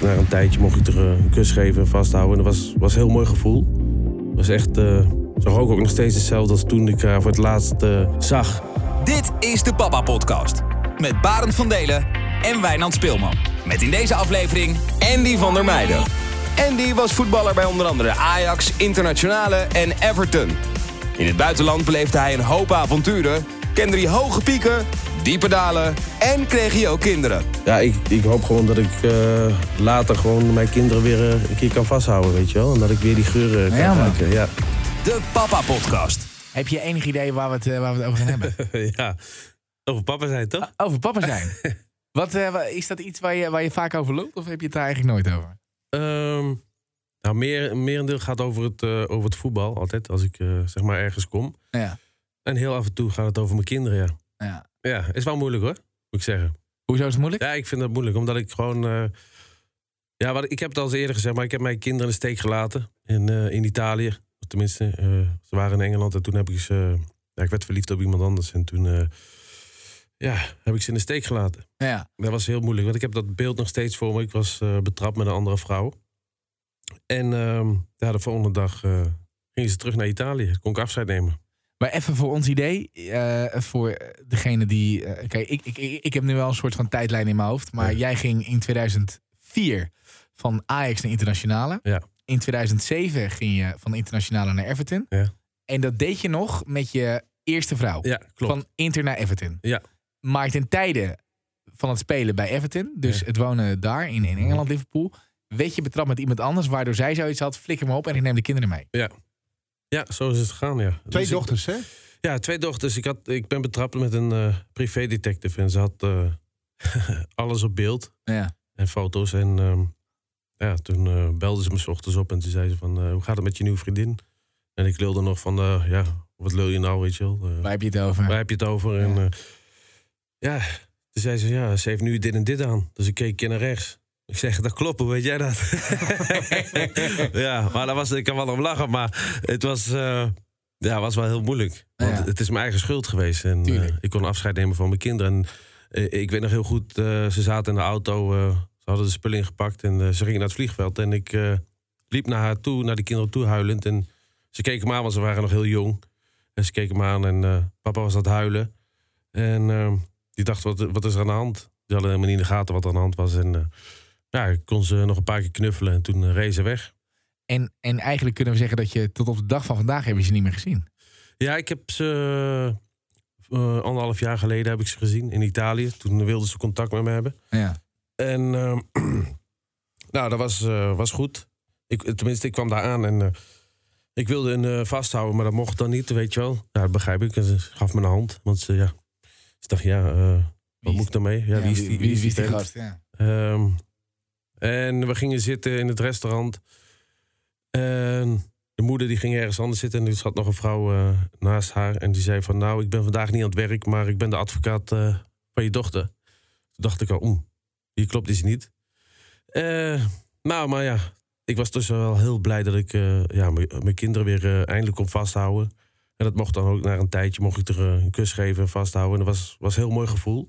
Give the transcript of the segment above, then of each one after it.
na een tijdje mocht ik er eh, een kus geven en vasthouden. En dat was, was een heel mooi gevoel. Het was echt, eh zo rook ook nog steeds hetzelfde als toen ik haar voor het laatst eh, zag. Dit is de Papa Podcast. Met Barend van Delen en Wijnand Speelman. Met in deze aflevering Andy van der Meijden. Andy was voetballer bij onder andere Ajax, Internationale en Everton. In het buitenland beleefde hij een hoop avonturen, kende hij hoge pieken, diepe dalen en kreeg hij ook kinderen. Ja, ik, ik hoop gewoon dat ik eh, later gewoon mijn kinderen weer eh, een keer kan vasthouden, weet je wel. En dat ik weer die geuren kan Ja, man. ruiken. Ja. De Papa Podcast. Heb je enig idee waar we het, eh, waar we het over gaan hebben? ja. Over papa zijn toch? over papa zijn. Wat, eh, wa- is dat iets waar je, waar je vaak over loopt? Of heb je het daar eigenlijk nooit over? Ehm, nou, meer, merendeel gaat over het, eh, over het voetbal altijd, als ik eh, zeg maar ergens kom. Ja. En heel af en toe gaat het over mijn kinderen, ja. ja. Ja, is wel moeilijk hoor, moet ik zeggen. Hoezo is het moeilijk? Ja, ik vind het moeilijk, omdat ik gewoon... eh, ja, wat, ik heb het al eens eerder gezegd, maar ik heb mijn kinderen in de steek gelaten in, eh, in Italië. Of Tenminste, eh, ze waren in Engeland en toen heb ik ze... ja, ik werd verliefd op iemand anders en toen... ja, heb ik ze in de steek gelaten. Ja. Dat was heel moeilijk, want ik heb dat beeld nog steeds voor me. Ik was betrapt met een andere vrouw. En ehm, ja, de volgende dag gingen ze terug naar Italië. Kon ik afscheid nemen. Maar even voor ons idee, eh, voor degene die... kijk, ik, ik, ik, ik heb nu wel een soort van tijdlijn in mijn hoofd. Maar Ja. jij ging in 2004 van Ajax naar Internationale. Ja. In 2007 ging je van Internationale naar Everton. Ja. En dat deed je nog met je eerste vrouw. Ja, klopt. Van Inter naar Everton. Ja. Maar ten tijde van het spelen bij Everton, dus het wonen daar in, in Engeland, Liverpool, werd je betrapt met iemand anders, waardoor zij zoiets had, flikker me op en ik neem de kinderen mee. Ja, zo is het gegaan, ja. Twee Dus ik- dochters, hè? ja, twee dochters. Ik, had, ik ben betrapt met een eh privédetective. En ze had eh, alles op beeld Ja. en foto's. En ehm, ja, toen eh belde ze me 's ochtends op en toen zei ze van... eh, hoe gaat het met je nieuwe vriendin? En ik lulde nog van, eh, ja, wat lul je nou, weet je wel? Waar heb je het over? Waar heb je het over? En eh, ja, toen zei ze, ja, ze heeft nu dit en dit aan. Dus ik keek naar rechts. Ik zeg, dat klopt, hoe weet jij dat? ja, maar dat was, ik kan wel om lachen, maar het was, eh, ja, was wel heel moeilijk. Want Ja. het is mijn eigen schuld geweest. En eh, ik kon afscheid nemen van mijn kinderen. En eh, ik weet nog heel goed, ze zaten in de auto, ze hadden de spullen ingepakt en ze gingen naar het vliegveld. En ik liep naar haar toe, naar die kinderen toe huilend. En ze keken me aan, want ze waren nog heel jong. En ze keken me aan en papa was aan het huilen. En eh, die dacht, wat, wat is er aan de hand? Die hadden helemaal niet in de gaten wat er aan de hand was. En ja, ik kon ze nog een paar keer knuffelen en toen uh, reed ze weg. En, en eigenlijk kunnen we zeggen dat je tot op de dag van vandaag hebben ze niet meer gezien. Ja, ik heb ze eh, anderhalf jaar geleden heb ik ze gezien in Italië. Toen wilden ze contact met me hebben. Ja. En eh, nou, dat was, eh, was goed. Ik, tenminste, ik kwam daar aan en eh, ik wilde eh, vasthouden, maar dat mocht dan niet, weet je wel. Ja, dat begrijp ik. En ze gaf me een hand, want ze, ja, ze dacht, ja, eh, wat moet ik daarmee? Ja, wie is die, wie, wie is die gast? Ja. Ehm, en we gingen zitten in het restaurant. En de moeder die ging ergens anders zitten. En er zat nog een vrouw eh, naast haar. En die zei van, nou, ik ben vandaag niet aan het werk... maar ik ben de advocaat eh, van je dochter. Toen dacht ik al, oeh, hier klopt iets niet. Eh, nou, maar ja, ik was dus wel heel blij... dat ik ja, mijn kinderen weer eindelijk kon vasthouden. En dat mocht dan ook na een tijdje... mocht ik er een kus geven en vasthouden. En dat was, was een heel mooi gevoel.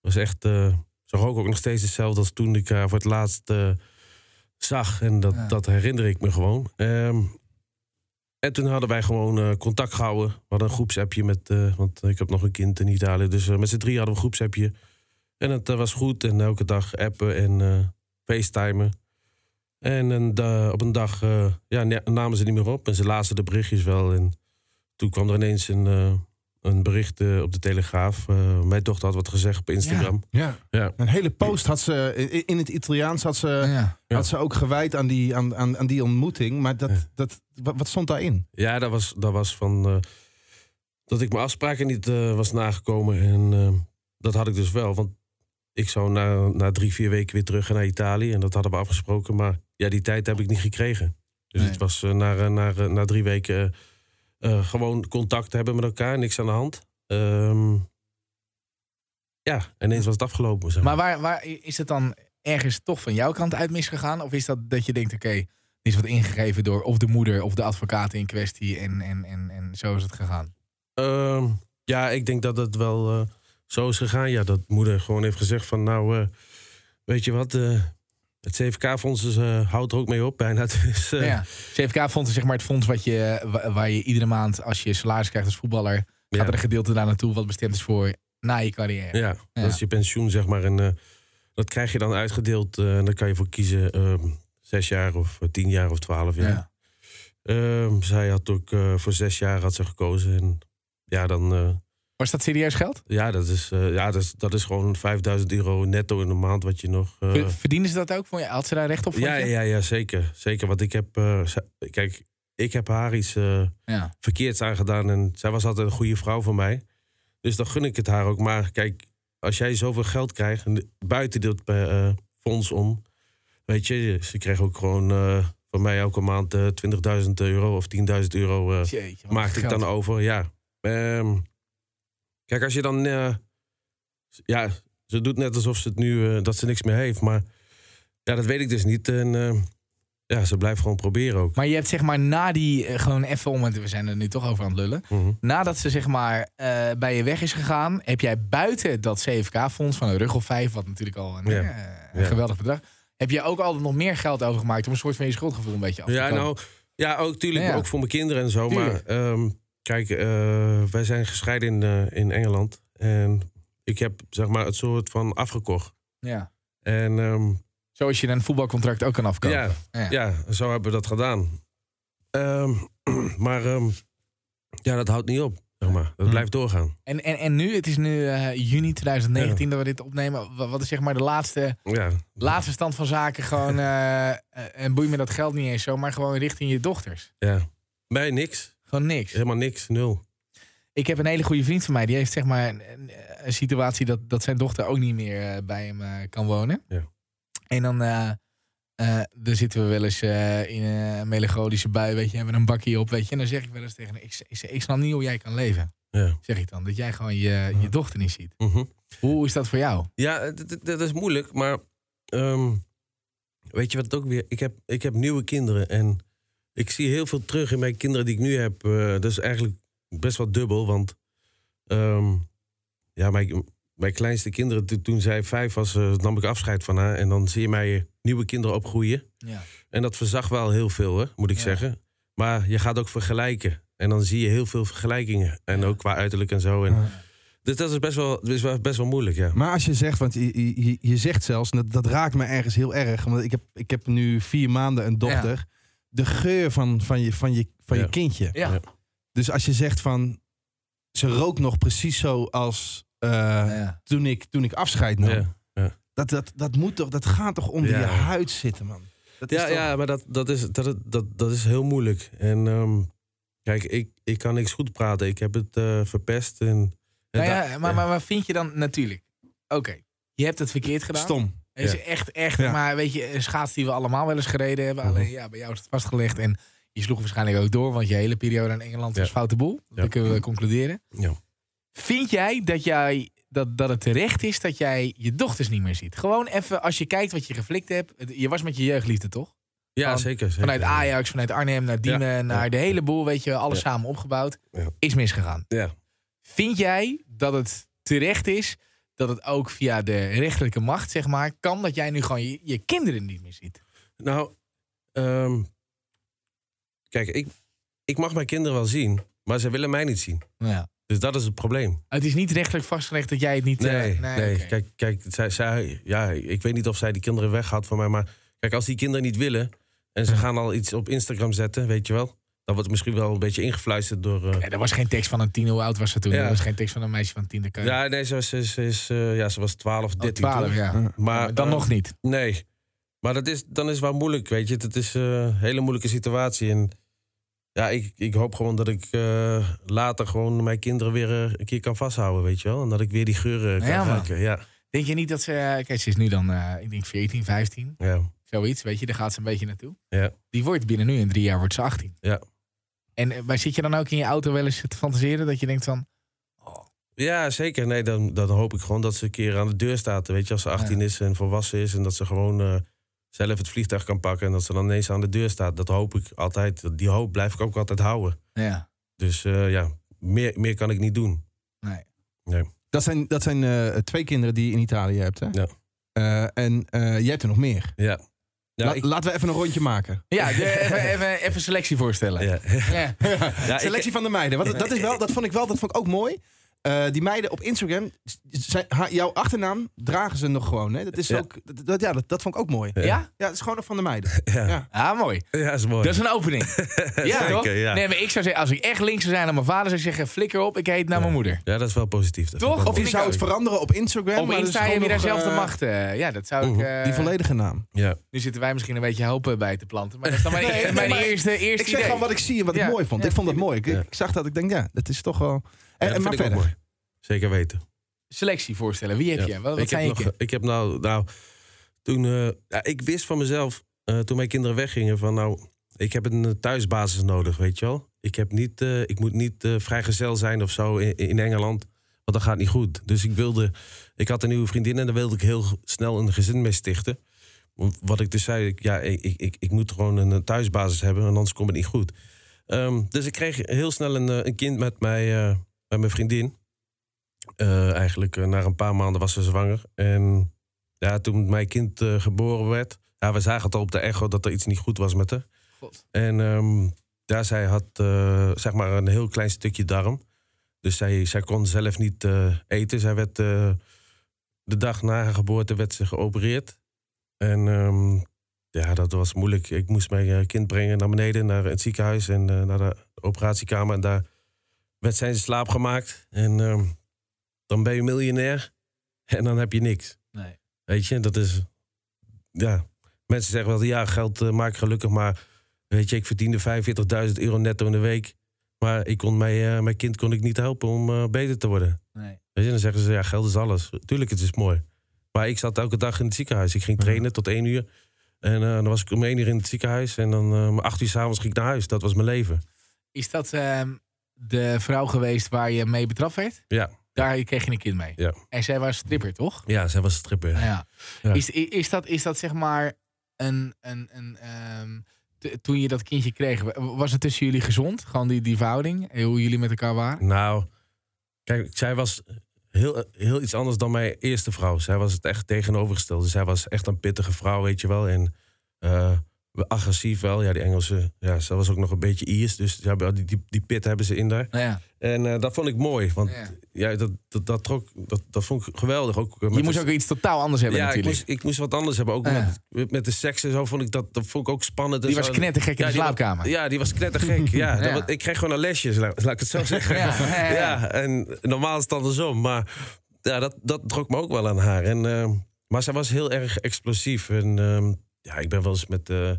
Het was echt... ze rook ook nog steeds hetzelfde als toen ik haar voor het laatst eh, zag. En dat, Ja. dat herinner ik me gewoon. Ehm, en toen hadden wij gewoon eh, contact gehouden. We hadden een groepsappje met... eh, want ik heb nog een kind in Italië. Dus met z'n drie hadden we een groepsappje. En het was goed. En elke dag appen en facetimen. En een op een dag ja, namen ze niet meer op. En ze lazen de berichtjes wel. En toen kwam er ineens een, een bericht eh, op de Telegraaf. Eh, mijn dochter had wat gezegd op Instagram. Ja. Ja. Een hele post had ze, in- in het Italiaans had ze, Ja. Ja. had ze ook gewijd aan die, aan, aan, aan die ontmoeting. Maar dat, Ja. dat, wat, wat stond daarin? Ja, dat was, dat was van. eh, dat ik mijn afspraken niet eh, was nagekomen. En dat had ik dus wel. Want ik zou na, na drie, vier weken weer terug naar Italië. En dat hadden we afgesproken. Maar ja, die tijd heb ik niet gekregen. Dus Nee. het was eh, na, na, na drie weken eh, gewoon contact hebben met elkaar. Niks aan de hand. Ehm, ja, ineens was het afgelopen. Zeg Maar waar, waar is het dan ergens toch van jouw kant uit misgegaan? Of is dat dat je denkt, oké, er is wat ingegeven door of de moeder of de advocaat in kwestie en, en, en, en zo is het gegaan? Ehm, ja, ik denk dat het wel eh, zo is gegaan. Ja, dat moeder gewoon heeft gezegd van nou, eh, weet je wat, het CVK-fonds is, eh, houdt er ook mee op bijna. Dus, eh, ja. CFK-fonds is zeg maar het fonds wat je, wa- waar je iedere maand, als je salaris krijgt als voetballer, ja. gaat er een gedeelte daar naartoe wat bestemd is voor na je carrière. Ja, dat is je pensioen, zeg maar. En eh, dat krijg je dan uitgedeeld. en daar kan je voor kiezen. ehm, zes jaar of tien jaar of twaalf jaar. Ja. Ehm, zij had ook voor zes jaar had ze gekozen. En ja, dan... Was dat serieus geld? ja, dat is, eh, ja dat, is, dat is gewoon 5000 euro netto in de maand wat je nog... eh, Ver- Verdienen ze dat ook? Vond je, had ze daar recht op? ja, ja, ja, zeker. Zeker, want ik heb... eh, kijk, ik heb haar iets ja. verkeerds aangedaan. En zij was altijd een goede vrouw voor mij. Dus dan gun ik het haar ook. Maar kijk, als jij zoveel geld krijgt... en buiten dit fonds om... Weet je, ze kreeg ook gewoon van mij elke maand eh 20.000 euro of 10.000 euro... Jeetje, wat maakte ik dan over, ja. Ehm, kijk, als je dan... eh, ja, ze doet net alsof ze het nu... eh, dat ze niks meer heeft, maar... Ja, dat weet ik dus niet. En eh, ja, ze blijft gewoon proberen ook. Maar je hebt zeg maar na die, gewoon even om, we zijn er nu toch over aan het lullen. Mhm. Nadat ze zeg maar bij je weg is gegaan, heb jij buiten dat CFK-fonds van een rug of vijf, wat natuurlijk al een, Ja. een Ja. geweldig bedrag, heb je ook altijd nog meer geld overgemaakt om een soort van je schuldgevoel een beetje af te Ja, komen? nou... Ja, ook tuurlijk, Ja. ook voor mijn kinderen en zo. Tuurlijk. Maar ehm, kijk, eh, wij zijn gescheiden in, eh, in Engeland. En ik heb, zeg maar, het soort van afgekocht. Ja. En ehm, Zoals je een voetbalcontract ook kan afkopen. Ja, Ja. ja, zo hebben we dat gedaan. Ehm, maar ehm, ja, dat houdt niet op. Zeg maar. Dat Hm. blijft doorgaan. En, en, en nu, het is nu eh, juni 2019 dat we dit opnemen. Wa- Wat is zeg maar de laatste, Ja, laatste stand van zaken? Gewoon, en boei me dat geld niet eens zo, maar gewoon richting je dochters. ja. Mij niks. Gewoon niks. Helemaal niks. Nul. Ik heb een hele goede vriend van mij. Die heeft zeg maar een, situatie dat, dat zijn dochter ook niet meer eh, bij hem eh, kan wonen. Ja. En dan, eh, dan zitten we wel eens in een melancholische bui, weet je, hebben we een bakje op, weet je. En dan zeg ik wel eens tegen hem, ik, ik, ik snap niet hoe jij kan leven. Ja. Zeg ik dan, dat jij gewoon je, je dochter niet ziet. Mhm. Hoe is dat voor jou? Ja, dat is moeilijk. Maar ehm, weet je wat ook weer... Ik heb, ik heb nieuwe kinderen. En ik zie heel veel terug in mijn kinderen die ik nu heb. Eh, dat is eigenlijk best wel dubbel. Want ehm, ja, mijn, mijn kleinste kinderen, to- toen zij vijf was, eh, nam ik afscheid van haar. En dan zie je mij nieuwe kinderen opgroeien. Ja. En dat verzag wel heel veel, hè, moet ik Ja. zeggen. Maar je gaat ook vergelijken. En dan zie je heel veel vergelijkingen. En ook qua uiterlijk en zo. En, Dus dat is best wel, is best wel moeilijk, ja. Maar als je zegt, want je, je, je zegt zelfs, dat, dat raakt me ergens heel erg. Want ik heb, ik heb nu vier maanden een dochter. De geur van, van, je, van, je, van Ja. je kindje. Ja. Ja. Dus als je zegt van, ze rookt nog precies zo als eh, Ja. toen, ik, toen ik afscheid nam. Ja. Dat, dat, dat, moet toch, dat gaat toch onder Ja. je huid zitten, man. Dat is Ja, toch- ja, maar dat, dat, is, dat, dat, dat is heel moeilijk. En ehm, kijk, ik, ik kan niks goed praten. Ik heb het eh, verpest. En, en Nou ja, maar, maar wat vind je dan natuurlijk? Oké, je hebt het verkeerd gedaan. Stom. Het is echt, echt, maar weet je, een schaats die we allemaal wel eens gereden hebben. Mhm. Alleen ja, bij jou is het vastgelegd. En je sloeg waarschijnlijk ook door, want je hele periode in Engeland was foute boel. Dat kunnen we concluderen. Ja. Vind jij dat, jij dat, dat het terecht is dat jij je dochters niet meer ziet? Gewoon even, als je kijkt wat je geflikt hebt. Je was met je jeugdliefde, toch? ja, van- zeker, zeker. Vanuit Ajax, vanuit Arnhem naar Diemen, Ja. naar Ja. de hele boel, weet je, alles Ja. samen opgebouwd. Is misgegaan. Ja. Vind jij dat het terecht is dat het ook via de rechterlijke macht, zeg maar, kan dat jij nu gewoon je, je kinderen niet meer ziet? Nou, ehm, kijk, ik, ik mag mijn kinderen wel zien, maar ze willen mij niet zien. Ja. Dus dat is het probleem. Het is niet rechtelijk vastgelegd dat jij het niet... eh, Nee, nee. oké. Kijk, kijk zij, zij, ja, ik weet niet of zij die kinderen weghaalt van mij. Maar kijk, als die kinderen niet willen en ze gaan al iets op Instagram zetten, weet je wel. Dan wordt het misschien wel een beetje ingefluisterd door. eh, Ja, er was geen tekst van een tien, hoe oud was ze toen? Ja. Er was geen tekst van een meisje van tien. kan ja, nee, ze was, ze, ze is, eh, ja, ze was 12, 13. Oh, 12, toen. ja. Ja. Maar dan nog niet. Nee. Maar dat is, dan is het wel moeilijk, weet je. Het is eh, een hele moeilijke situatie. En ja, ik, ik hoop gewoon dat ik eh, later gewoon mijn kinderen weer een keer kan vasthouden, weet je wel. En dat ik weer die geuren kan Ja, man. ruiken. Ja, Denk je niet dat ze... Kijk, ze is nu dan, eh, ik denk 14, 15, ja, zoiets. Weet je, daar gaat ze een beetje naartoe. ja. Die wordt binnen nu in drie jaar wordt ze 18. Ja. En eh, maar zit je dan ook in je auto wel eens te fantaseren dat je denkt van... Ja, zeker. Nee, dan, dan hoop ik gewoon dat ze een keer aan de deur staat. Weet je, als ze 18 Ja. is en volwassen is. En dat ze gewoon eh, zelf het vliegtuig kan pakken. En dat ze dan ineens aan de deur staat. Dat hoop ik altijd. Die hoop blijf ik ook altijd houden. Ja, Dus eh, ja, meer, meer kan ik niet doen. nee. Nee. Dat zijn, dat zijn eh, twee kinderen die je in Italië hebt, hè? Ja. Eh, en eh, jij hebt er nog meer. Ja. La- ik, Laten we even een rondje maken. Ja, even, even, even selectie voorstellen. ja. Ja. Ja, Selectie ik, van de meiden. Want dat, is wel, dat vond ik wel, dat vond ik ook mooi. Eh, die meiden op Instagram, zijn, haar- jouw achternaam dragen ze nog gewoon. Hè? Dat, is Ja. ook, dat, dat- ja, dat, dat vond ik ook mooi. Ja? Ja, het is gewoon nog van de meiden. ja. Ja. Ah, mooi. ja, is mooi. Dat is een opening. ja, Zeker, toch? ja. Nee, maar ik zou zeggen, als ik echt links zou zijn aan mijn vader, zou ik zeggen, flikker op, ik heet naar mijn moeder. Ja, dat is wel positief. Dat Toch? Of je zou het veranderen op Instagram. Op dat is Insta heb je daar zelf de eh, macht. eh, ja, dat zou ik... Die volledige naam. Ja. Nu zitten wij misschien een beetje hopen bij te planten. Maar dat is dan mijn, Nee, nee, mijn maar eerste, Ik eerste zeg gewoon wat ik zie en wat ik mooi vond. Ik vond dat mooi. Ik zag dat, ik denk, ja, dat is toch wel... En, en dat maar verder. mooi. Zeker weten. Selectie voorstellen. Wie heb je? Wat, wat ik, zijn heb je nog, ik heb nou, nou toen, eh, ja, ik wist van mezelf, eh, toen mijn kinderen weggingen, van nou, ik heb een eh, thuisbasis nodig, weet je wel. Ik, heb niet, eh, ik moet niet eh, vrijgezel zijn of zo in, in Engeland, want dat gaat niet goed. Dus ik wilde, ik had een nieuwe vriendin en daar wilde ik heel snel een gezin mee stichten. Wat ik dus zei, ik, ja, ik, ik, ik, moet gewoon een, eh, thuisbasis hebben, want anders komt het niet goed. Ehm, dus ik kreeg heel snel een, eh, een kind met, mij, met mijn vriendin. Eh, eigenlijk eh, na een paar maanden was ze zwanger. En ja, toen mijn kind eh, geboren werd, ja, we zagen het al op de echo dat er iets niet goed was met haar. God. En ja, zij had zeg maar een heel klein stukje darm. Dus zij, zij kon zelf niet eten. Zij werd de dag na haar geboorte werd ze geopereerd. En ehm, ja, dat was moeilijk. Ik moest mijn kind brengen naar beneden, naar het ziekenhuis en naar de operatiekamer. En daar werd zij in slaap gemaakt. En ehm, dan ben je miljonair en dan heb je niks. Nee. Weet je, dat is. Ja, mensen zeggen wel, ja, geld eh, maakt gelukkig, maar weet je, ik verdiende 45.000 euro netto in de week. Maar ik kon mijn, eh, mijn kind kon ik niet helpen om eh, beter te worden. Nee. Weet je, dan zeggen ze, ja, geld is alles. Tuurlijk, het is mooi. Maar ik zat elke dag in het ziekenhuis. Ik ging trainen tot één uur. En dan was ik om één uur in het ziekenhuis. En dan om acht uur s'avonds ging ik naar huis. Dat was mijn leven. Is dat ehm, de vrouw geweest waar je mee betrapt werd? Ja, Daar kreeg je een kind mee. Ja. En zij was stripper, toch? ja zij was stripper. Ja. Ja. Is, is, dat, is dat zeg maar een. een, een ehm, toen je dat kindje kreeg, was het tussen jullie gezond? Gewoon die, die verhouding? eh, Hoe jullie met elkaar waren? Nou, kijk, zij was heel, heel iets anders dan mijn eerste vrouw. Zij was het echt tegenovergestelde. Zij was echt een pittige vrouw, weet je wel. En eh, agressief wel. Ja, die Engelse, ja, ze was ook nog een beetje Iers. Dus ja, die, die, die pit hebben ze in daar. Nou ja. En eh, dat vond ik mooi. Want Ja. ja. dat, dat, dat, trok, dat, dat vond ik geweldig. Ook, eh, met Je moest de- ook iets totaal anders hebben ja, ik moest, ik moest wat anders hebben. Ook Ja. met, met de seks en zo vond ik dat, dat vond ik ook spannend. en Die was knettergek in de was- slaapkamer. ja, die was knettergek. ja, dat ik kreeg gewoon een lesje, laat, laat ik het zo zeggen. Ja, ja, ja. Ja, en normaal is het andersom. Maar ja, dat, dat trok me ook wel aan haar. En, eh, maar zij was heel erg explosief. En ehm, ja, ik ben wel eens met, eh,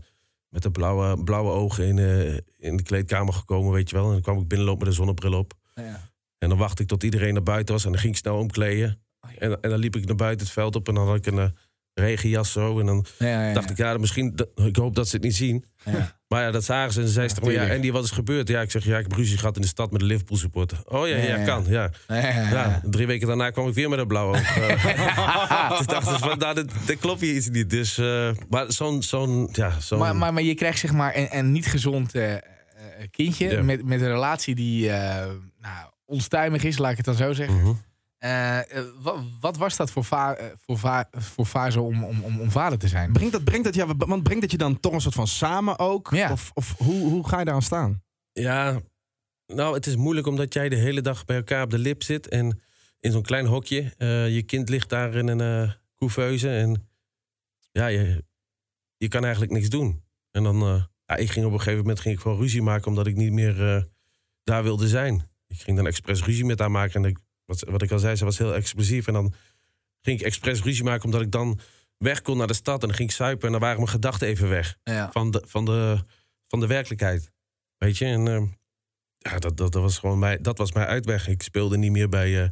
met de blauwe, blauwe ogen in, eh, in de kleedkamer gekomen, weet je wel. En dan kwam ik binnenlopen met een zonnebril op. Ja. En dan wachtte ik tot iedereen naar buiten was. En dan ging ik snel omkleden. Oh, ja. En, en dan liep ik naar buiten het veld op. En dan had ik een eh, regenjas zo. En dan Ja, dacht ik, ja, misschien, ik hoop dat ze het niet zien. Ja. Maar ja, dat zagen ze en ze zei ze toch, ja, en die wat is gebeurd? Ja, ik zeg, ja, ik heb ruzie gehad in de stad met de Liverpool supporter. Oh ja, ja, Ja, ja. kan, ja. Ja, ja, ja. Ja, drie weken daarna kwam ik weer met een blauw oog. Eh, Toen dachten ze van, nou, dat, dat klopt hier iets niet. Dus, eh, maar zo'n, zo'n, ja, zo'n... Maar, maar, maar je krijgt zeg maar een, een niet gezond eh, kindje Ja. met, met een relatie die eh, nou, onstuimig is, laat ik het dan zo zeggen. Mhm. Eh, wat, wat was dat voor, va eh, voor, va voor fase om, om, om, om vader te zijn? Brengt dat, brengt, dat, ja, want brengt dat je dan toch een soort van samen ook? Ja. Of, of hoe, hoe ga je daar aan staan? Ja, nou, het is moeilijk omdat jij de hele dag bij elkaar op de lip zit. En in zo'n klein hokje. eh, je kind ligt daar in een eh couveuse. En ja, je, je kan eigenlijk niks doen. En dan, eh, ja, ik ging op een gegeven moment ging ik gewoon ruzie maken omdat ik niet meer eh, daar wilde zijn. Ik ging dan expres ruzie met haar maken. En ik, wat, wat ik al zei, ze was heel explosief. En dan ging ik expres ruzie maken omdat ik dan weg kon naar de stad. En dan ging ik suipen en dan waren mijn gedachten even weg Ja. van de, van de, van de werkelijkheid. Weet je, en ehm, ja, dat, dat, dat, was gewoon mijn, dat was mijn uitweg. Ik speelde niet meer bij, eh,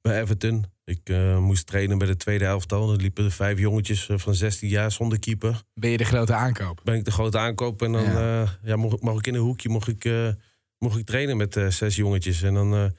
bij Everton. Ik eh, moest trainen bij de tweede elftal. Er liepen vijf jongetjes eh, van 16 jaar zonder keeper. Ben je de grote aankoop? Ben ik de grote aankoop en dan Ja. ja. mocht, mocht ik in een hoekje mocht ik, eh, mocht ik trainen met eh, zes jongetjes. En dan,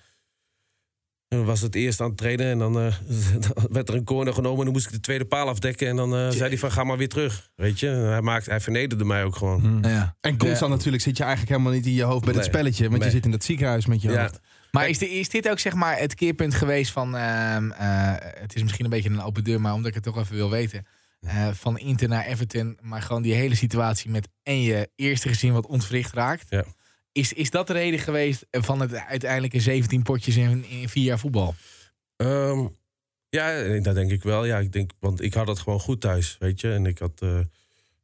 dan was het eerst aan het trainen en dan eh, dan werd er een corner genomen. En dan moest ik de tweede paal afdekken. En dan eh, zei hij van ga maar weer terug. Weet je, hij, maakte, hij vernederde mij ook gewoon. Ja. En constant natuurlijk zit je eigenlijk helemaal niet in je hoofd bij dat spelletje. Want je zit in dat ziekenhuis met je Ja. hoofd. Maar is, is dit ook zeg maar het keerpunt geweest van... ehm, eh, het is misschien een beetje een open deur, maar omdat ik het toch even wil weten. eh, van Inter naar Everton, maar gewoon die hele situatie met en je eerste gezin wat ontwricht raakt. Ja. Is, is dat de reden geweest van het uiteindelijke 17 potjes in, in vier jaar voetbal? Ehm, ja, dat denk ik wel. Ja, ik denk, want ik had het gewoon goed thuis, weet je. En ik had, eh,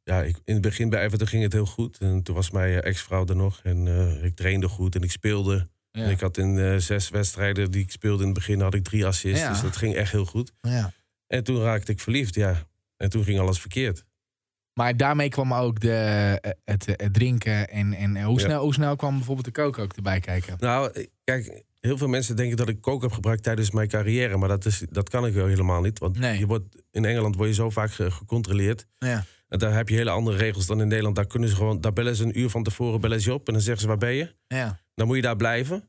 ja, ik, in het begin bij Everton ging het heel goed. En toen was mijn eh, ex-vrouw er nog. En eh, ik trainde goed en ik speelde. Ja. En ik had in eh, zes wedstrijden die ik speelde in het begin, had ik drie assists. Ja. Dus dat ging echt heel goed. Ja. En toen raakte ik verliefd, ja. En toen ging alles verkeerd. Maar daarmee kwam ook de, eh, het, het drinken en, en hoe, Ja. snel, hoe snel kwam bijvoorbeeld de kook ook erbij kijken? Nou, eh, kijk, heel veel mensen denken dat ik kook heb gebruikt tijdens mijn carrière. Maar dat, is, dat kan ik wel helemaal niet. Want Nee. je wordt, in Engeland word je zo vaak ge- gecontroleerd. Ja. En daar heb je hele andere regels dan in Nederland. Daar kunnen ze gewoon, daar bellen ze een uur van tevoren bellen ze je op en dan zeggen ze waar ben je? Ja. Dan moet je daar blijven.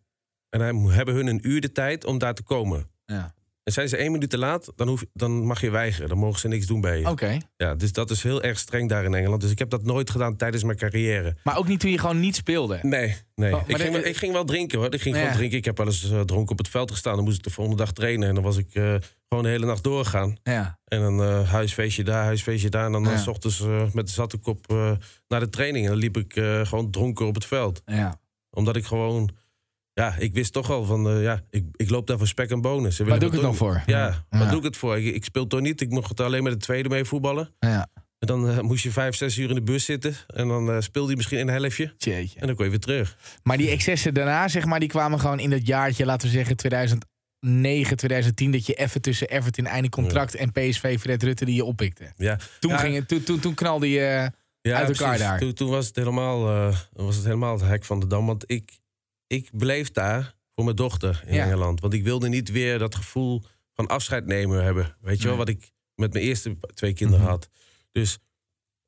En dan hebben hun een uur de tijd om daar te komen. ja. En zijn ze één minuut te laat, dan, hoef, dan mag je weigeren. Dan mogen ze niks doen bij je. Oké. Ja, dus dat is heel erg streng daar in Engeland. Dus ik heb dat nooit gedaan tijdens mijn carrière. Maar ook niet toen je gewoon niet speelde. Nee, nee. Oh, ik, ging, de- wel- ik ging wel drinken hoor. Ik ging Ja. gewoon drinken. Ik heb wel eens eh, dronken op het veld gestaan. Dan moest ik de volgende dag trainen. En dan was ik eh, gewoon de hele nacht doorgaan. Ja. En dan eh, huisfeestje daar, huisfeestje daar. En dan Ja. eh, s ochtends met de zatte kop naar de training. En dan liep ik gewoon dronken op het veld. ja. Omdat ik gewoon... Ja, ik wist toch al van... eh, ja, ik, ik loop daar voor spek en bonen. Ze Waar doe ik het nog voor? Ja, Ja. waar doe ik het voor? Ik, ik speel toch niet. Ik mocht alleen met de tweede mee voetballen. ja. En dan eh, moest je vijf, zes uur in de bus zitten. En dan eh, speelde je misschien een helftje. Jeetje. En dan kon je weer terug. Maar die excessen daarna, zeg maar, die kwamen gewoon in dat jaartje, laten we zeggen 2009, 2010, dat je even tussen Everton einde contract en PSV Fred Rutte die je oppikte. Ja. Toen, ging het, toen, toen, toen knalde je... uit elkaar precies. daar. Toen, toen was, het helemaal, was het helemaal het hek van de dam. Want ik, ik bleef daar voor mijn dochter in Ja. Engeland. Want ik wilde niet weer dat gevoel van afscheid nemen hebben. Weet je wel, wat ik met mijn eerste twee kinderen Mhm. had. Dus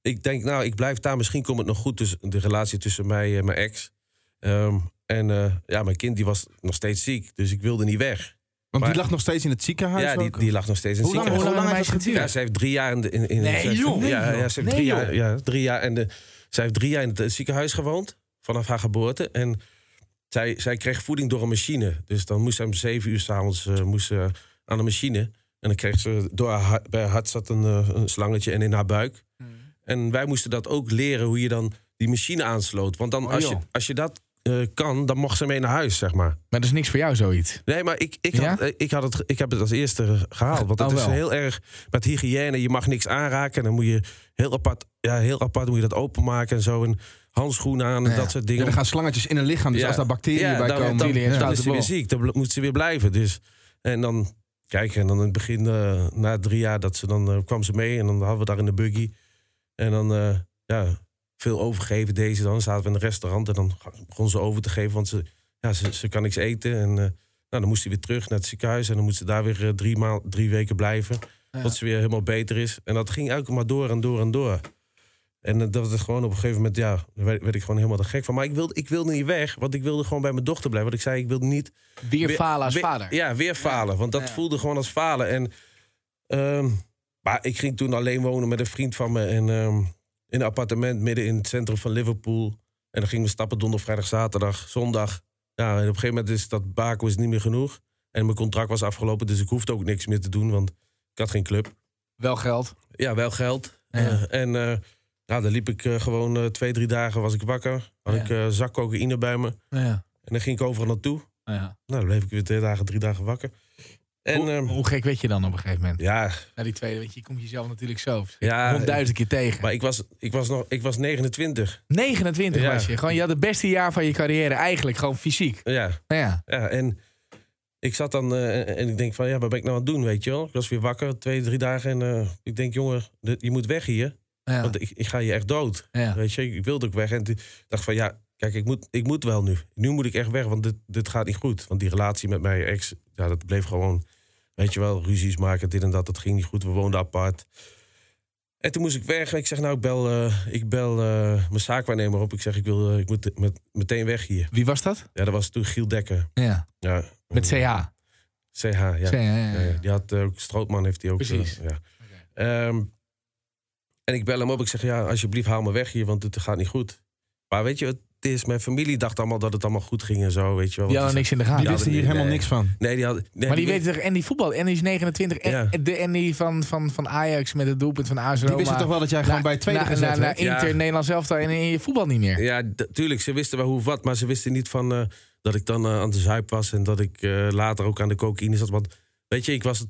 ik denk, nou, ik blijf daar. Misschien komt het nog goed tussen de relatie tussen mij en mijn ex. Ehm, en eh, ja, mijn kind die was nog steeds ziek. Dus ik wilde niet weg. Want Maar- die lag nog steeds in het ziekenhuis ja, die, die lag nog steeds in het Hoe lang, ziekenhuis. hoe lang heeft het Ja, ze heeft drie jaar in de. In, in, Nee, ze heeft- joh. Ja, Nee, ja, ze heeft drie jaar. Ja, drie jaar en de, zij heeft drie jaar in het ziekenhuis gewoond vanaf haar geboorte. En zij, zij kreeg voeding door een machine. Dus dan moest ze om zeven uur s'avonds uh, moest aan de machine. En dan kreeg ze door haar bij haar hart zat een, eh, een slangetje en in haar buik. Hmm. En wij moesten dat ook leren hoe je dan die machine aansloot. Want dan Oh, als, je, als je dat eh, kan, dan mocht ze mee naar huis, zeg maar. Maar dat is niks voor jou, zoiets. Nee, maar ik, ik, had, ik, had het, ik heb het als eerste gehaald. Want het Oh, is heel erg met hygiëne. Je mag niks aanraken. En dan moet je heel apart, ja, heel apart moet je dat openmaken en zo. En handschoenen aan en Ja. dat soort Ja, dingen. er gaan slangetjes in een lichaam, dus Ja. als daar bacteriën Ja, bij dan, komen... Dan, dan, is ze weer ziek. Dan moet ze weer blijven. Dus, en dan, kijk, en dan in het begin, eh, na drie jaar, dat ze dan, eh, kwam ze mee. En dan hadden we daar in de buggy. En dan, eh, ja, veel overgeven deze dan. Zaten we in een restaurant en dan begon ze over te geven. Want ze, ja, ze, ze kan niks eten. En nou, dan moest ze weer terug naar het ziekenhuis. En dan moest ze daar weer drie, maal, drie weken blijven. Ja. Tot ze weer helemaal beter is. En dat ging eigenlijk maar door en door en door. En eh, dat was gewoon op een gegeven moment, ja, daar werd, werd ik gewoon helemaal te gek van. Maar ik wilde, ik wilde niet weg, want ik wilde gewoon bij mijn dochter blijven. Want ik zei, ik wilde niet... Weer, falen als weer- vader. Ja, weer falen. Want dat Ja. voelde gewoon als falen. En, ehm, maar ik ging toen alleen wonen met een vriend van me. En, ehm, in een appartement midden in het centrum van Liverpool. En dan gingen we stappen donderdag, vrijdag, zaterdag, zondag. Ja, en op een gegeven moment is dat baken is niet meer genoeg. En mijn contract was afgelopen, dus ik hoefde ook niks meer te doen. Want ik had geen club. Wel geld. Ja, wel geld. Ja. Eh, en eh nou, dan liep ik eh, gewoon eh, twee, drie dagen was ik wakker. Had Ja. ik eh zak cocaïne bij me. Ja. En dan ging ik overal naartoe. Ja. Nou, dan bleef ik weer twee dagen, drie dagen wakker. En hoe, ehm, hoe gek werd je dan op een gegeven moment? ja, Na die tweede, want je komt jezelf natuurlijk zo Ja, honderdduizend keer tegen. maar ik was, ik was, nog, ik was 29. 29 Ja. was je. Gewoon, je had het beste jaar van je carrière eigenlijk, gewoon fysiek. Ja, Nou ja. ja, en ik zat dan en ik denk van, ja, wat ben ik nou aan het doen, weet je wel? Ik was weer wakker, twee, drie dagen. En ik denk, jongen, je moet weg hier. Ja. Want ik, ik ga je echt dood. Ja. Weet je, ik wilde ook weg. En toen dacht van, ja, kijk, ik moet, ik moet wel nu. Nu moet ik echt weg, want dit, dit gaat niet goed. Want die relatie met mijn ex, ja, dat bleef gewoon, weet je wel, ruzies maken, dit en dat. Dat ging niet goed, we woonden apart. En toen moest ik weg. Ik zeg, nou, ik bel, eh, ik bel eh, mijn zaakwaarnemer op. Ik zeg, ik, wil, eh, ik moet met, meteen weg hier. Wie was dat? Ja, dat was toen Giel Dekker. Ja. Ja, Met CH. CH, ja. CH, ja. Die had ook Strootman heeft hij ook. Precies. ja. En ik bel hem op. Ik zeg ja, alsjeblieft haal me weg hier, want het gaat niet goed. Maar weet je, het, is. Mijn familie dacht allemaal dat het allemaal goed ging en zo, weet je wel. Die hadden niks in de gaten. Die wisten hier nee, helemaal niks van. Nee, die hadden... Nee, maar die die weten toch, en die voetbal, en die is 29. En Ja. de Andy van, van, van Ajax met het doelpunt van AS Die wisten toch wel dat jij gewoon bij tweede na- gezet na- werd? na Inter, Ja. Nederlands elftal en in je voetbal niet meer. Ja, tuurlijk, ze wisten wel hoe wat, maar ze wisten niet van eh, dat ik dan eh, aan de zuip was en dat ik eh, later ook aan de cocaïne zat. Want weet je, ik was, het,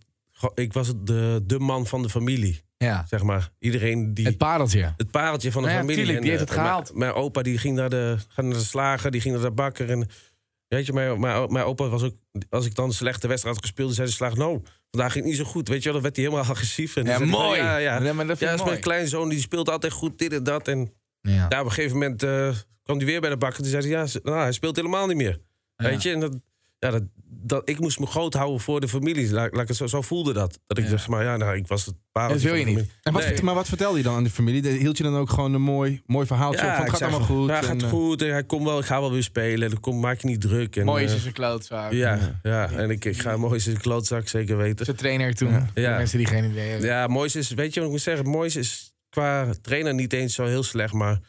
ik was het de, de man van de familie, Ja. zeg maar. Iedereen die... Het pareltje. Het pareltje van de Ja, familie. tuurlijk, die En, heeft het eh, gehaald. Mijn, mijn opa die ging naar de, naar de slager, die ging naar de bakker. En, weet je, mijn, mijn, mijn opa was ook... Als ik dan een slechte wedstrijd had gespeeld, zei de slager... Nou, vandaag ging het niet zo goed. Weet je wel, dan werd hij helemaal agressief. En Ja, zei mooi. Ja, ja. Ja, maar dat ja, is mijn kleinzoon, die speelt altijd goed, dit en dat. En Ja. op een gegeven moment eh, kwam hij weer bij de bakker. Toen zei hij, ja, nou, hij speelt helemaal niet meer. Weet je, en dat, ja, dat, dat, ik moest me groot houden voor de familie. Laat, laat ik het zo, zo voelde dat. Dat ik Ja. dacht, maar ja, nou, ik was het pareltje Dat wil je niet. En wat, Nee. Maar wat vertelde je dan aan de familie? Hield je dan ook gewoon een mooi, mooi verhaaltje op van gaat allemaal goed? Ja, gaat en, eh, goed. En hij komt wel, ik ga wel weer spelen. En kom, maak je niet druk. En, Mooi is eh, een klootzak. ja, ja, en ik, ik ga mooi is een klootzak, zeker weten. Zijn trainer toen. Ja. mensen die geen idee hebben. Ja, Mois is, weet je wat ik moet zeggen? Mois is qua trainer niet eens zo heel slecht, maar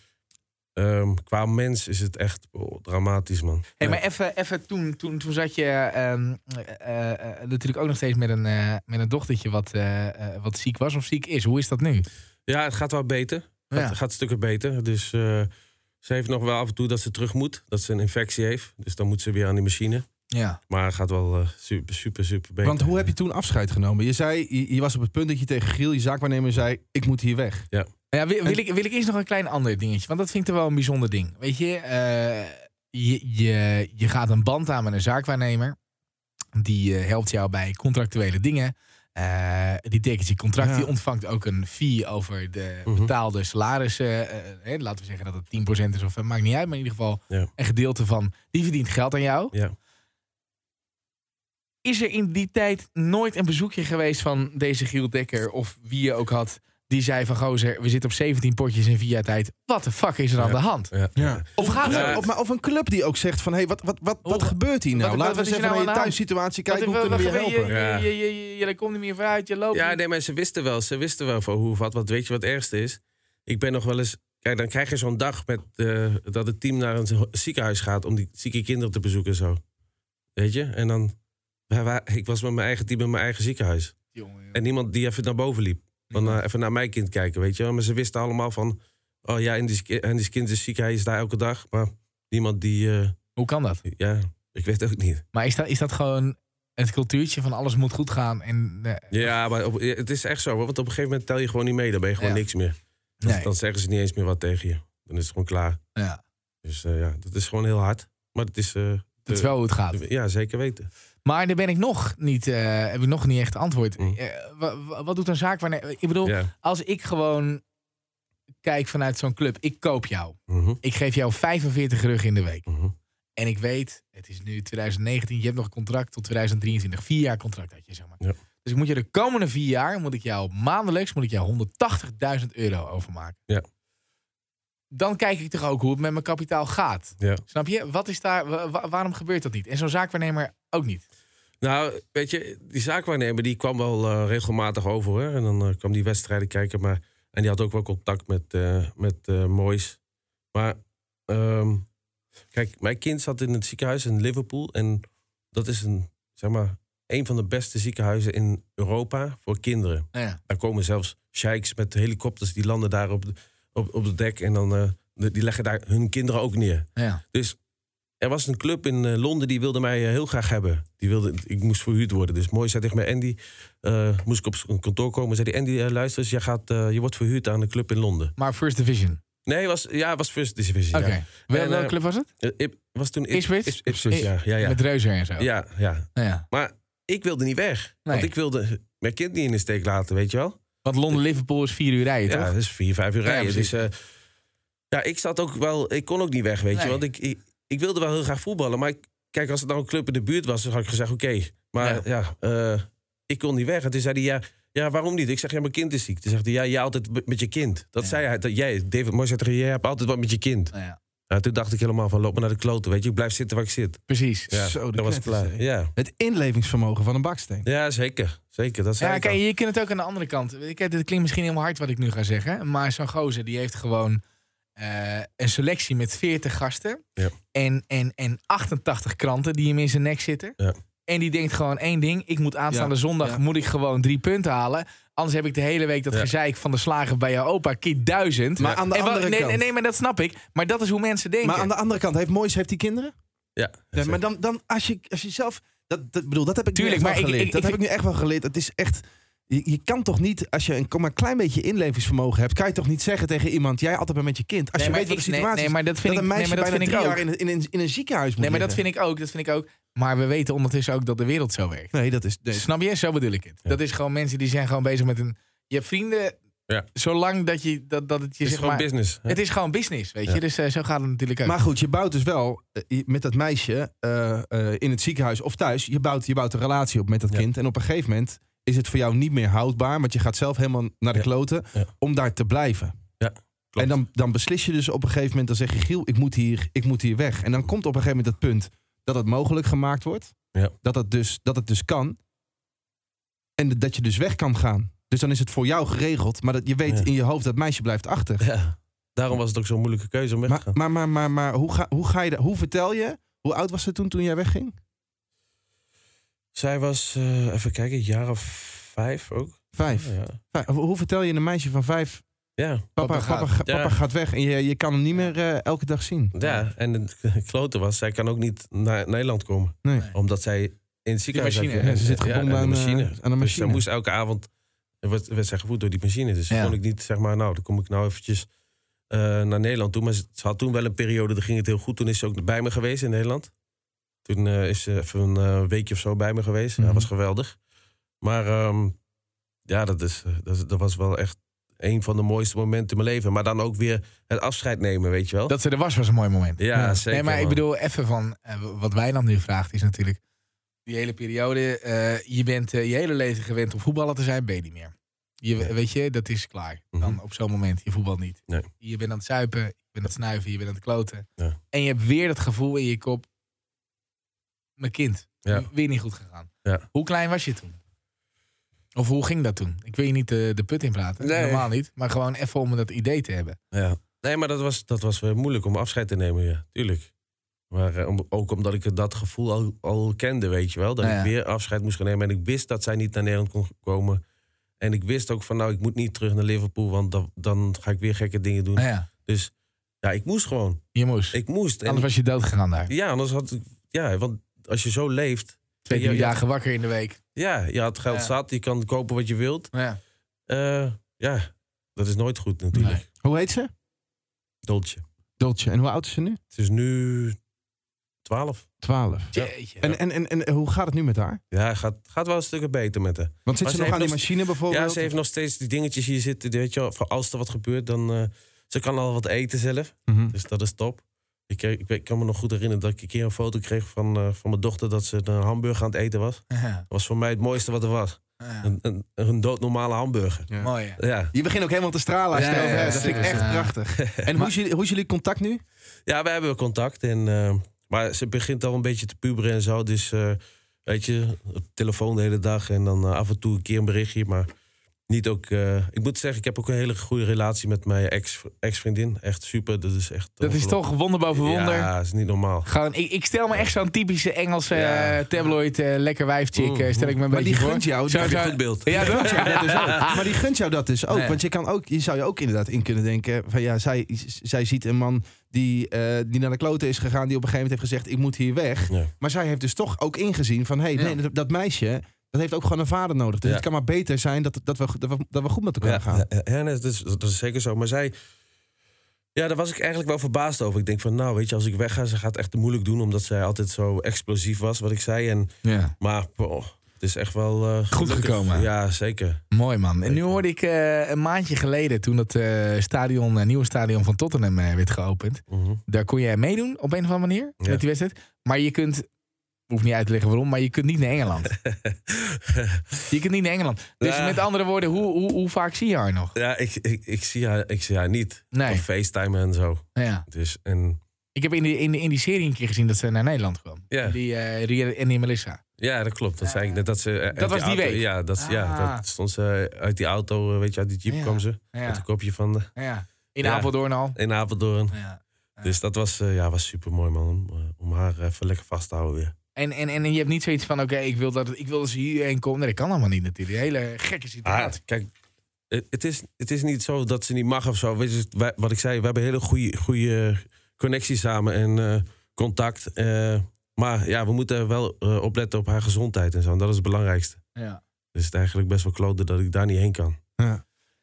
ehm, qua mens is het echt oh, dramatisch, man. Hey, maar even, even toen, toen, toen zat je ehm, eh, eh, natuurlijk ook nog steeds met een, eh, met een dochtertje wat, eh, eh, wat ziek was of ziek is. Hoe is dat nu? Ja, het gaat wel beter. Ja. Het gaat stukken beter. Dus eh, ze heeft nog wel af en toe dat ze terug moet. Dat ze een infectie heeft. Dus dan moet ze weer aan die machine. Ja. Maar het gaat wel eh, super, super, super beter. Want hoe heb je toen afscheid genomen? Je zei, je, je was op het punt dat je tegen Giel, je zaakwaarnemer, zei: Ik moet hier weg. Ja, wil, wil, ik, wil ik eerst nog een klein ander dingetje. Want dat vind ik toch wel een bijzonder ding. Weet je, eh, je, je, je gaat een band aan met een zaakwaarnemer. Die eh, helpt jou bij contractuele dingen. Eh, die tekent je contract. Ja. Die ontvangt ook een fee over de Mhm. betaalde salarissen. laten we zeggen dat het 10% is of maakt niet uit. Maar in ieder geval Ja. een gedeelte van. Die verdient geld aan jou. Ja. Is er in die tijd nooit een bezoekje geweest van deze Giel Dekker of wie je ook had, die zei van gozer, we zitten op 17 potjes in vier jaar tijd. Wat de fuck is er aan de hand? Ja. Ja. Of gaat het? Of, maar, of een club die ook zegt van, hé, hey, wat, wat, wat, wat gebeurt hier nou? wat- Laten wat we eens even nou naar je thuissituatie Wat- kijken, hoe wat- kunnen we je wat- helpen? Je, je, je, je, je komt niet meer vooruit, je loopt Ja, nee, maar ze wisten wel. Ze wisten wel van hoe of wat. Want weet je wat het ergste is? Ik ben nog wel eens... Kijk, dan krijg je zo'n dag met, eh, dat het team naar een ziekenhuis gaat... om die zieke kinderen te bezoeken en zo. Weet je? En dan... wij- wij- Ik was met mijn eigen team in mijn eigen ziekenhuis. Jongen, jongen. En niemand die even naar boven liep. Van, even naar mijn kind kijken, weet je wel. Maar ze wisten allemaal van... Oh ja, en die, en die kind is ziek, hij is daar elke dag. Maar niemand die... eh, Hoe kan dat? ja, ik weet ook niet. Maar is dat, is dat gewoon het cultuurtje van alles moet goed gaan? En, eh, Ja, maar op- het is echt zo. Want op een gegeven moment tel je gewoon niet mee. Dan ben je gewoon Ja. niks meer. Dan, nee. dan zeggen ze niet eens meer wat tegen je. Dan is het gewoon klaar. Ja. Dus eh, ja, dat is gewoon heel hard. Maar het is... Dat is wel hoe het gaat. ja, zeker weten. Maar daar ben ik nog niet, eh, heb ik nog niet echt antwoord. Mm. Eh, wa- wa- wat doet een zaak wanneer... Ik bedoel, Ja. als ik gewoon kijk vanuit zo'n club, ik koop jou. Mhm, Ik geef jou 45 rug in de week. mhm. En ik weet, het is nu 2019, je hebt nog een contract tot 2023. Vier jaar contract had je, zeg maar. Ja. Dus ik moet je de komende vier jaar, moet ik jou maandelijks, moet ik jou 180.000 euro overmaken. Ja. Dan kijk ik toch ook hoe het met mijn kapitaal gaat. Ja. Snap je? Wat is daar, wa- wa- waarom gebeurt dat niet? En zo'n zaakwaarnemer ook niet. Nou, weet je, die zaakwaarnemer die kwam wel eh, regelmatig over. Hoor. En dan eh, kwam die wedstrijden kijken. Maar, en die had ook wel contact met, eh met Moyes. Maar ehm, kijk, mijn kind zat in het ziekenhuis in Liverpool. En dat is een, zeg maar, een van de beste ziekenhuizen in Europa voor kinderen. Ja. Daar komen zelfs sheiks met helikopters die landen daar op, de- op, op het dek. En dan de- die leggen daar hun kinderen ook neer. Ja. Dus er was een club in eh, Londen die wilde mij eh, heel graag hebben. Die wilde, ik moest verhuurd worden. Dus mooi zei tegen mij, Andy, moest ik op zijn kantoor komen. Zei die, Andy, luister eens, jij gaat, je wordt verhuurd aan een club in Londen. Maar First Division. Nee, was, ja, het was First Division. Oké. Ja. Welke club was het? Ip- was toen Ip- Ipswich? Ips- Ipswich, ja. Ja, ja. Met Reuzer en zo. ja, ja. Ja. Maar ik wilde niet weg. Nee. Want ik wilde mijn kind niet in de steek laten, weet je wel. Want Londen-Liverpool is vier uur rijden, Ja, toch? dat is vier, vijf uur Ja, rijden. precies. dus eh, ja, ik zat ook wel, ik kon ook niet weg, weet Nee. je. Want ik, ik, ik wilde wel heel graag voetballen. Maar ik, kijk, als het nou een club in de buurt was, dan had ik gezegd, oké. Maar ja, eh, ik kon niet weg. En toen zei hij, ja, ja, waarom niet? Ik zeg, ja, mijn kind is ziek. Toen zegt hij, ja, jij altijd met je kind. Dat Ja. zei hij. Dat jij, David Moyes jij hebt altijd wat met je kind. Nou Ja, toen dacht ik helemaal van, loop maar naar de kloten, weet je. Ik blijf zitten waar ik zit. precies. Ja, Zo, dat was klaar. Ja. Het inlevingsvermogen van een baksteen. ja, zeker. Zeker, dat Ja, ik kijk, al. je kunt het ook aan de andere kant. Ik, dit klinkt misschien helemaal hard wat ik nu ga zeggen. Maar zo'n gozer, die heeft gewoon eh, een selectie met 40 gasten. Ja. En, en, en 88 kranten die hem in zijn nek zitten. Ja. En die denkt gewoon één ding. Ik moet aanstaande Ja, zondag ja. moet ik gewoon drie punten halen. Anders heb ik de hele week dat Ja. gezeik van de slager bij jouw opa. Keer duizend. Maar aan de En andere nee, kant... nee, nee, maar dat snap ik. Maar dat is hoe mensen denken. Maar aan de andere kant, heeft Moyes heeft die kinderen? Ja, Ja, maar dan, dan als, je, als je zelf... Dat, dat, bedoel, dat heb ik Tuurlijk, nu echt maar wel ik- geleerd. ik- dat ik heb ik nu echt wel geleerd. Het is echt... Je, je kan toch niet, als je een, maar een klein beetje inlevingsvermogen hebt... kan je toch niet zeggen tegen iemand... jij altijd bent met je kind. Als Nee, je weet wat de nee, situatie nee, is... maar dat vind dat ik- een nee, meisje maar dat bijna vind ik drie ook. jaar in, in, in een ziekenhuis moet nee, maar dat liggen. vind ik ook. Dat vind ik ook. Maar we weten ondertussen ook dat de wereld zo werkt. Nee, dat is... nee. Snap je? Zo bedoel ik het. Ja. Dat is gewoon mensen die zijn gewoon bezig met een... Je hebt vrienden, Ja. zolang dat, je, dat, dat het je het is zeg gewoon maar... business. hè? Het is gewoon business, weet je. Ja. Dus eh, zo gaat het natuurlijk ook. Maar goed, je bouwt dus wel eh, met dat meisje eh, eh, in het ziekenhuis of thuis. Je bouwt, je bouwt een relatie op met dat Ja. kind. En op een gegeven moment is het voor jou niet meer houdbaar. Want je gaat zelf helemaal naar de Ja. kloten om daar te blijven. Ja, klopt. En dan, dan beslis je dus op een gegeven moment, dan zeg je Giel, ik moet, hier, ik moet hier weg. En dan komt op een gegeven moment het punt dat het mogelijk gemaakt wordt. Ja. Dat, het dus, dat het dus kan. En dat je dus weg kan gaan. Dus dan is het voor jou geregeld. Maar dat je weet Ja. in je hoofd dat meisje blijft achter. Ja, daarom was het ook zo'n moeilijke keuze om weg te Maar, gaan. maar, maar, maar, maar hoe, ga, hoe ga je dat? Hoe vertel je? Hoe oud was ze toen toen jij wegging? Zij was, eh, even kijken, een jaar of vijf ook. Vijf. Ja, Vijf. Hoe vertel je een meisje van vijf? ja. Papa, Papa papa, gaat. ga- Ja. papa gaat weg en je, je kan hem niet meer eh, elke dag zien. ja. en het klote was, zij kan ook niet naar Nederland komen. Nee. Omdat zij in het ziekenhuis machine, heeft- ja, ze zit gebonden aan aan, de eh, machine. aan de Dus zij moest elke avond, werd, werd zij gevoed door die machine. Dus Ja. kon ik niet, zeg maar, nou, dan kom ik nou eventjes eh, naar Nederland toe. Maar ze, ze had toen wel een periode, daar ging het heel goed. Toen is ze ook bij me geweest in Nederland. Toen eh, is ze even een eh, weekje of zo bij me geweest. Ja, Mhm. was geweldig. Maar ehm, ja, dat, is, eh, dat, dat was wel echt een van de mooiste momenten in mijn leven. Maar dan ook weer het afscheid nemen, weet je wel. Dat ze er was, was een mooi moment. ja, zeker. nee, maar ik bedoel, even van wat Wijnand nu vraagt, is natuurlijk die hele periode. je bent je hele leven gewend om voetballer te zijn, ben je niet meer. Je. Weet je, dat is klaar. Dan Mhm. op zo'n moment, je voetbalt niet. Nee. Je bent aan het zuipen, je bent aan het snuiven, je bent aan het kloten. Ja. En je hebt weer dat gevoel in je kop, mijn kind, Ja. weer niet goed gegaan. Ja. Hoe klein was je toen? Of hoe ging dat toen? Ik wil je niet de, de put in praten, Nee. normaal niet. Maar gewoon even om dat idee te hebben. Ja. Nee, maar dat was, dat was weer moeilijk om afscheid te nemen, ja, tuurlijk. Maar eh, om, ook omdat ik dat gevoel al, al kende, weet je wel. Dat Ja, ja. ik weer afscheid moest gaan nemen. En ik wist dat zij niet naar Nederland kon komen. En ik wist ook van, nou, ik moet niet terug naar Liverpool... want dan, dan ga ik weer gekke dingen doen. Nou ja, Dus ja, ik moest gewoon. je moest. Ik moest. En, Anders was je dood gegaan daar. Ja, anders had ik... Ja, want als je zo leeft... Twee, je- drie je- dagen wakker in de week. Ja, je had geld Ja. zat. Je kan kopen wat je wilt. Ja. Eh, ja, dat is nooit goed natuurlijk. Nee. Hoe heet ze? Dolce. Dolce. En hoe oud is ze nu? Het is nu 12. Twaalf. Jeetje. En, en, en, en hoe gaat het nu met haar? Ja, gaat, gaat wel een stuk beter met haar. Want zit Maar ze nog aan die machine bijvoorbeeld? Ja, ze heeft nog steeds die dingetjes hier zitten. Weet je wel, voor als er wat gebeurt, dan... eh, ze kan al wat eten zelf. Mhm. Dus dat is top. Ik, kreeg- ik, kan me nog goed herinneren dat ik een keer een foto kreeg van, eh, van mijn dochter... dat ze een hamburger aan het eten was. Dat was voor mij het mooiste wat er was. Ja. Een, een, een doodnormale hamburger. Ja. Mooi. Ja. Je begint ook helemaal te stralen als je Ja, het over ja, hebt. Dat vind ik echt ja. prachtig. En hoe is, jullie, hoe is jullie contact nu? ja, we hebben contact. En, eh, maar ze begint al een beetje te puberen en zo. Dus eh, weet je, op telefoon de hele dag. En dan eh, af en toe een keer een berichtje. Maar niet ook... eh, ik moet zeggen, ik heb ook een hele goede relatie met mijn ex- ex-vriendin. echt super. Dat is echt... Dat is toch wonder boven wonder. Ja, dat is niet normaal. Gewoon, ik, ik stel me echt zo'n typische Engelse Ja. eh, tabloid eh, lekker wijfchick, Mm, eh, stel ik me een Maar die beetje voor. gunt jou. Zo- die goed beeld? Ja, dat dus ook. Maar die gunt jou dat dus ook. Want je, kan ook, je zou je ook inderdaad in kunnen denken... Van ja, zij, zij ziet een man die, eh, die naar de kloten is gegaan... die op een gegeven moment heeft gezegd, ik moet hier weg. Ja. Maar zij heeft dus toch ook ingezien van... hé, hey, Ja. nee, dat, dat meisje... Dat heeft ook gewoon een vader nodig. Dus Ja. het kan maar beter zijn dat, dat, we, dat, we, dat we goed met elkaar gaan. Ja, nee, dat, is, dat is zeker zo. Maar zij... Ja, daar was ik eigenlijk wel verbaasd over. Ik denk van, nou, weet je, als ik wegga... ze gaat het echt moeilijk doen... omdat zij altijd zo explosief was, wat ik zei. En, Ja. maar oh, het is echt wel... eh, gelukkig. gekomen. Ja, zeker. Mooi man. En nu hoorde ik eh, een maandje geleden, toen het eh, stadion, eh, nieuwe stadion van Tottenham werd geopend. Mhm. Daar kon jij meedoen op een of andere manier Ja. met die wedstrijd. Maar je kunt, hoeft niet uit te leggen waarom, maar je kunt niet naar Engeland. je kunt niet naar Engeland. Dus Ja. met andere woorden, hoe, hoe, hoe vaak zie je haar nog? ja, ik, ik, ik, zie haar, ik zie haar niet. Nee. Op FaceTime en zo. Ja. Dus, en Ik heb in, die, in, die, in die serie een keer gezien dat ze naar Nederland kwam. Ja. Die eh Ria en die Melissa. ja, dat klopt. Dat zei ik net. Dat, ze, eh, Dat was die auto- week? Ja, dat, ja, Ah. dat stond ze uit die auto, eh, weet je, uit die jeep Ja. kwam ze. Met Ja. een kopje van de... Ja. In Ja. Apeldoorn al. in Apeldoorn. Ja. Dus dat was, eh, ja, was super mooi, man. Om, om haar even lekker vast te houden weer. En, en, en je hebt niet zoiets van, oké, ik wil dat ik wil dat ze hierheen komen. Nee, dat kan allemaal niet natuurlijk. Een hele gekke Ah, situatie. kijk, het- is, het is niet zo dat ze niet mag of zo. Weet je, wij- wat ik zei, we hebben hele goede, goede connectie samen en eh, contact. eh, maar ja, we moeten wel eh, opletten op haar gezondheid en zo. En dat is het belangrijkste. Ja. Dus het is eigenlijk best wel kloten dat ik daar niet heen kan.